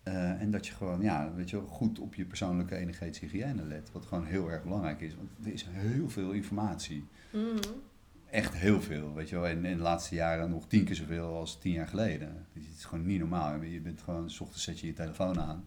Eh, en dat je gewoon, ja, weet je goed op je persoonlijke energetische hygiëne let. Wat gewoon heel erg belangrijk is. Want er is heel veel informatie. Mm. Echt heel veel, weet je wel. En in de laatste jaren nog tien keer zoveel als tien jaar geleden. Het is gewoon niet normaal. Je bent gewoon, s ochtends zet je je telefoon aan.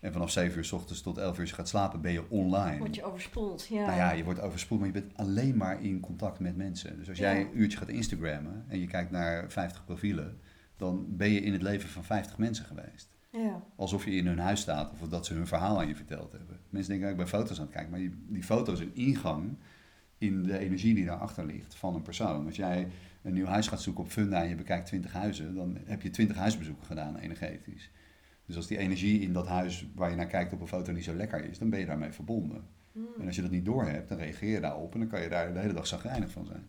En vanaf 7 uur s ochtends tot 11 uur je gaat slapen, ben je online. Word je overspoeld. Ja. Nou ja, je wordt overspoeld, maar je bent alleen maar in contact met mensen. Dus als jij een uurtje gaat Instagrammen en je kijkt naar 50 profielen, dan ben je in het leven van 50 mensen geweest. Ja. Alsof je in hun huis staat of dat ze hun verhaal aan je verteld hebben. Mensen denken, ik ben foto's aan het kijken, maar die, die foto is een ingang in de energie die daarachter ligt van een persoon. Als jij een nieuw huis gaat zoeken op Funda en je bekijkt 20 huizen, dan heb je 20 huisbezoeken gedaan energetisch. Dus als die energie in dat huis waar je naar kijkt op een foto niet zo lekker is, dan ben je daarmee verbonden. Mm. En als je dat niet doorhebt, dan reageer je daarop en dan kan je daar de hele dag zagrijnig van zijn.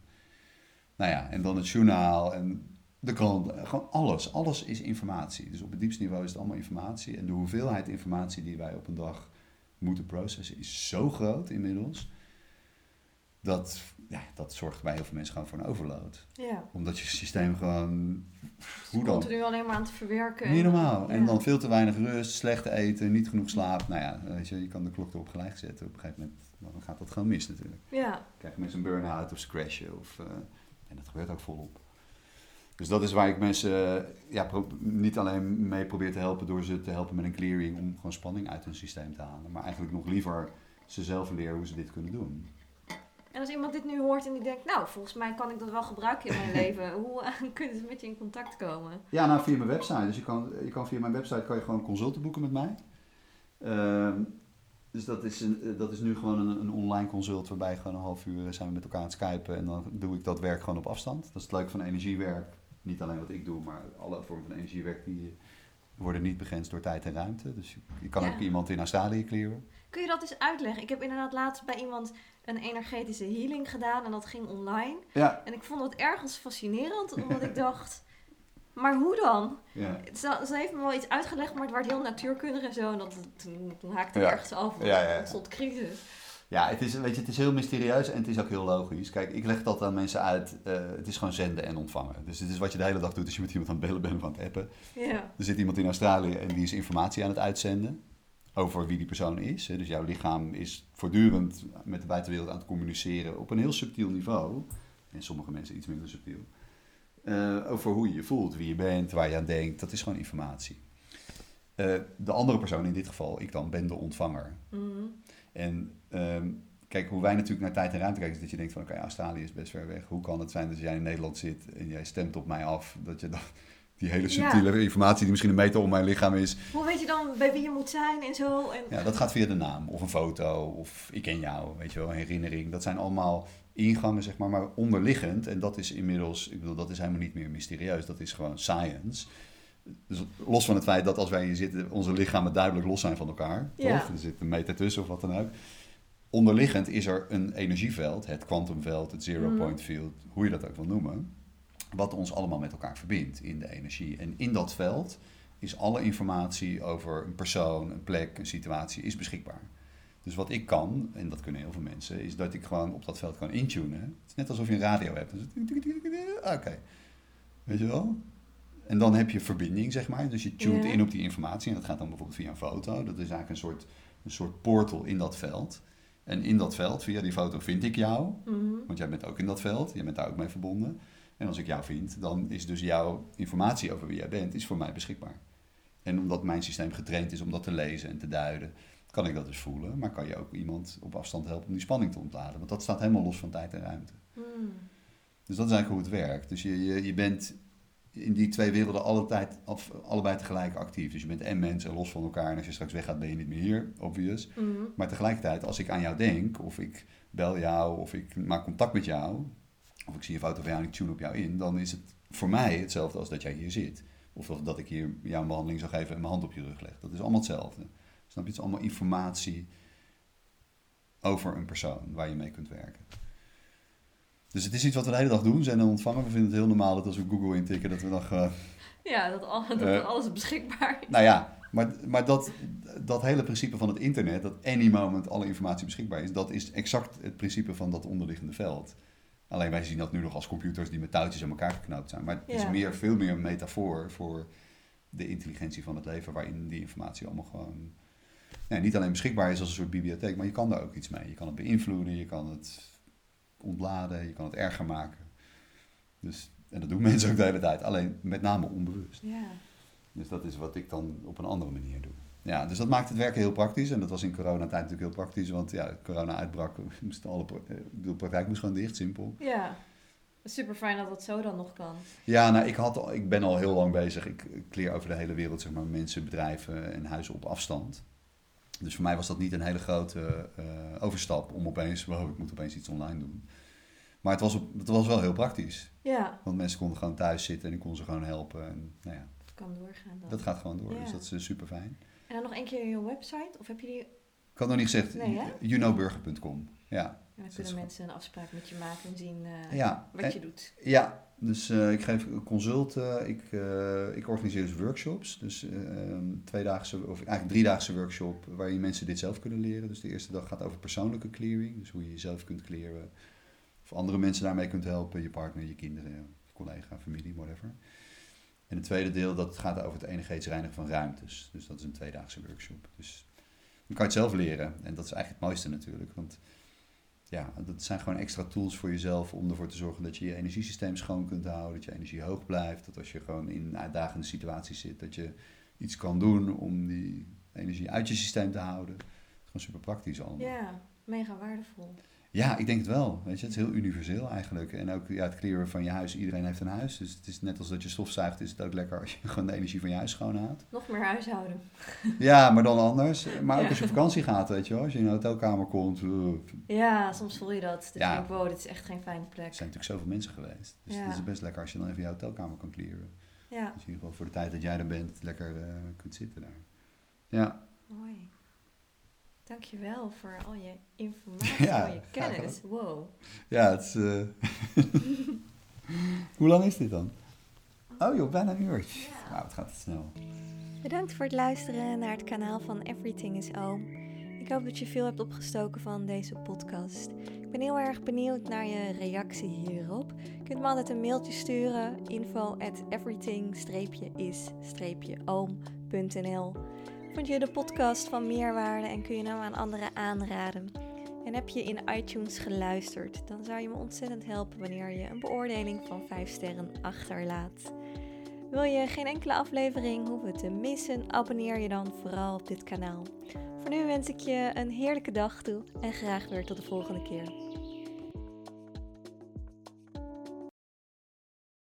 Nou ja, en dan het journaal en de krant, gewoon alles. Alles is informatie. Dus op het diepste niveau is het allemaal informatie. En de hoeveelheid informatie die wij op een dag moeten processen is zo groot inmiddels. Dat, ja, dat zorgt bij heel veel mensen gewoon voor een overload. Ja. Omdat je systeem gewoon... Hoe dan? Continu alleen maar aan het verwerken. Niet normaal. En ja. dan veel te weinig rust, slecht eten, niet genoeg slaap. Nou ja, weet je, je kan de klok erop gelijk zetten. Op een gegeven moment dan gaat dat gewoon mis natuurlijk. Ja. Krijgen mensen een burn-out of ze crashen. Of, eh, en dat gebeurt ook volop. Dus dat is waar ik mensen eh, ja, niet alleen mee probeer te helpen door ze te helpen met een clearing om gewoon spanning uit hun systeem te halen. Maar eigenlijk nog liever ze zelf leren hoe ze dit kunnen doen. En als iemand dit nu hoort en die denkt, nou, volgens mij kan ik dat wel gebruiken in mijn leven. Hoe eh, kunnen ze met je in contact komen? Ja, nou via mijn website. Dus je kan, je kan via mijn website kan je gewoon consulten boeken met mij. Ehm, dus dat is, een, eh, dat is nu gewoon een, een online consult waarbij gewoon een half uur zijn we met elkaar aan het skypen en dan doe ik dat werk gewoon op afstand. Dat is het leuke van energiewerk. Niet alleen wat ik doe, maar alle vormen van energiewerk die worden niet begrensd door tijd en ruimte. Dus je, kan Ja. ook iemand in Australië clearen. Kun je dat eens uitleggen? Ik heb inderdaad laatst bij iemand een energetische healing gedaan en dat ging online. Ja, En ik vond het ergens fascinerend, omdat ik dacht, maar hoe dan? ja. Ze, ze heeft me wel iets uitgelegd, maar het werd heel natuurkundig en zo. En dat, toen, toen haakte ik Ja. ergens af, Ja, ja, ja. crisis. Ja, het is, weet je, het is heel mysterieus en het is ook heel logisch. Kijk, ik leg dat aan mensen uit. eh, het is gewoon zenden en ontvangen. Dus het is wat je de hele dag doet als je met iemand aan het bellen bent of aan het appen. Ja, Er zit iemand in Australië en die is informatie aan het uitzenden over wie die persoon is. Dus jouw lichaam is voortdurend met de buitenwereld aan het communiceren op een heel subtiel niveau. En sommige mensen iets minder subtiel. Eh, over hoe je je voelt, wie je bent, waar je aan denkt. Dat is gewoon informatie. Eh, de andere persoon, in dit geval ik dan, ben de ontvanger. Mhm. En ehm, kijk, hoe wij natuurlijk naar tijd en ruimte kijken, is dat je denkt van oké, Australië is best ver weg. Hoe kan het zijn dat jij in Nederland zit en jij stemt op mij af, dat je dan die hele subtiele informatie die misschien een meter om mijn lichaam is. Hoe weet je dan bij wie je moet zijn en zo? En... Ja, dat gaat via de naam of een foto of ik ken jou, weet je wel, een herinnering. Dat zijn allemaal ingangen, zeg maar, maar onderliggend. En dat is inmiddels, ik bedoel, dat is helemaal niet meer mysterieus. Dat is gewoon science. Dus los van het feit dat als wij hier zitten, onze lichamen duidelijk los zijn van elkaar. Ja. Toch? Er zit een meter tussen of wat dan ook. Onderliggend is er een energieveld, het kwantumveld, het zero Mhm. point field, hoe je dat ook wil noemen. Wat ons allemaal met elkaar verbindt in de energie. En in dat veld is alle informatie over een persoon, een plek, een situatie is beschikbaar. Dus wat ik kan, en dat kunnen heel veel mensen, is dat ik gewoon op dat veld kan intunen. Het is net alsof je een radio hebt. Dus Oké, weet je wel? En dan heb je verbinding, zeg maar. Dus je tunt Ja. in op die informatie. En dat gaat dan bijvoorbeeld via een foto. Dat is eigenlijk een soort, een soort portal in dat veld. En in dat veld, via die foto, vind ik jou. Mhm. Want jij bent ook in dat veld. Jij bent daar ook mee verbonden. En als ik jou vind, dan is dus jouw informatie over wie jij bent, is voor mij beschikbaar. En omdat mijn systeem getraind is om dat te lezen en te duiden, kan ik dat dus voelen. Maar kan je ook iemand op afstand helpen om die spanning te ontladen. Want dat staat helemaal los van tijd en ruimte. Hmm. Dus dat is eigenlijk hoe het werkt. Dus je, je, je bent in die twee werelden alle tijd, of allebei tegelijk actief. Dus je bent en mens en los van elkaar. En als je straks weggaat, ben je niet meer hier, obvious. Mhm. Maar tegelijkertijd, als ik aan jou denk, of ik bel jou, of ik maak contact met jou, of ik zie een foto van jou en ik tune op jou in, dan is het voor mij hetzelfde als dat jij hier zit. Of dat ik hier jou een behandeling zou geven en mijn hand op je rug leg. Dat is allemaal hetzelfde. Snap je? Het is allemaal informatie over een persoon waar je mee kunt werken. Dus het is iets wat we de hele dag doen, zijn en ontvangen. We vinden het heel normaal dat als we Google intikken, dat we dan gewoon Ja, dat, al, dat Eh. alles beschikbaar is. nou ja, maar, maar dat, dat hele principe van het internet, dat any moment alle informatie beschikbaar is, dat is exact het principe van dat onderliggende veld. Alleen wij zien dat nu nog als computers die met touwtjes aan elkaar geknoopt zijn. Maar het is meer, veel meer een metafoor voor de intelligentie van het leven, waarin die informatie allemaal gewoon nee, niet alleen beschikbaar is als een soort bibliotheek, maar je kan daar ook iets mee. Je kan het beïnvloeden, je kan het ontladen, je kan het erger maken. Dus, en dat doen mensen ook de hele tijd, alleen met name onbewust. Ja. Dus dat is wat ik dan op een andere manier doe. Ja, dus dat maakt het werken heel praktisch. En dat was in coronatijd natuurlijk heel praktisch. Want ja, corona uitbrak. Moesten alle, eh, de praktijk moest gewoon dicht, simpel. Ja. Super fijn dat dat zo dan nog kan. Ja, nou, ik, had al, ik ben al heel lang bezig. Ik, ik leer over de hele wereld, zeg maar, mensen, bedrijven en huizen op afstand. Dus voor mij was dat niet een hele grote eh, overstap om opeens, wow, ik moet opeens iets online doen. Maar het was, op, het was wel heel praktisch. Ja, Want mensen konden gewoon thuis zitten en ik kon ze gewoon helpen. En nou ja, het kan doorgaan dan. dat gaat gewoon door. Ja. Dus dat is super fijn. En dan nog één keer je website? Of heb je die... Ik had nog niet gezegd, Nee. Ja, Ja, dan kunnen mensen een afspraak met je maken en zien eh, ja. wat En- je doet. ja. dus eh, ik geef consulten, ik, eh, ik organiseer dus workshops. Dus eh, een tweedaagse, of eigenlijk driedaagse workshop waarin mensen dit zelf kunnen leren. Dus de eerste dag gaat over persoonlijke clearing, dus hoe je jezelf kunt clearen. Of andere mensen daarmee kunt helpen, je partner, je kinderen, je collega, familie, whatever. En het tweede deel, dat gaat over het energetisch reinigen van ruimtes. Dus dat is een tweedaagse workshop. Dus dan kan je het zelf leren. En dat is eigenlijk het mooiste natuurlijk. Want ja, dat zijn gewoon extra tools voor jezelf om ervoor te zorgen dat je je energiesysteem schoon kunt houden. Dat je energie hoog blijft. Dat als je gewoon in uitdagende situaties zit, dat je iets kan doen om die energie uit je systeem te houden. Het is gewoon super praktisch allemaal. Ja, mega waardevol. Ja, ik denk het wel. Weet je, het is heel universeel eigenlijk. En ook ja, het clearen van je huis. Iedereen heeft een huis. Dus het is net als dat je stofzuigt, is het ook lekker als je gewoon de energie van je huis schoonhoudt. Nog meer huishouden. Ja, maar dan anders. Maar ook Ja. als je op vakantie gaat, weet je wel. Als je in een hotelkamer komt. eh, Ja, soms voel je dat. Dat Ja. je denkt, wow, dit is echt geen fijne plek. Er zijn natuurlijk zoveel mensen geweest. Dus Ja. het is best lekker als je dan even je hotelkamer kan clearen. Ja, Dus in ieder geval voor de tijd dat jij er bent, lekker eh, kunt zitten daar. Ja, mooi. Dankjewel voor al je informatie, Ja, al je kennis. Wow. ja het is... eh, Hoe lang is dit dan? Oh joh, bijna een uurtje. Ja. Nou, het gaat te snel. Bedankt voor het luisteren naar het kanaal van Everything is Oom. Ik hoop dat je veel hebt opgestoken van deze podcast. Ik ben heel erg benieuwd naar je reactie hierop. Je kunt me altijd een mailtje sturen. info at everything-is-oom.nl Vond je de podcast van meerwaarde en kun je hem aan anderen aanraden? En heb je in iTunes geluisterd, dan zou je me ontzettend helpen wanneer je een beoordeling van 5 sterren achterlaat. Wil je geen enkele aflevering hoeven te missen, abonneer je dan vooral op dit kanaal. Voor nu wens ik je een heerlijke dag toe en graag weer tot de volgende keer.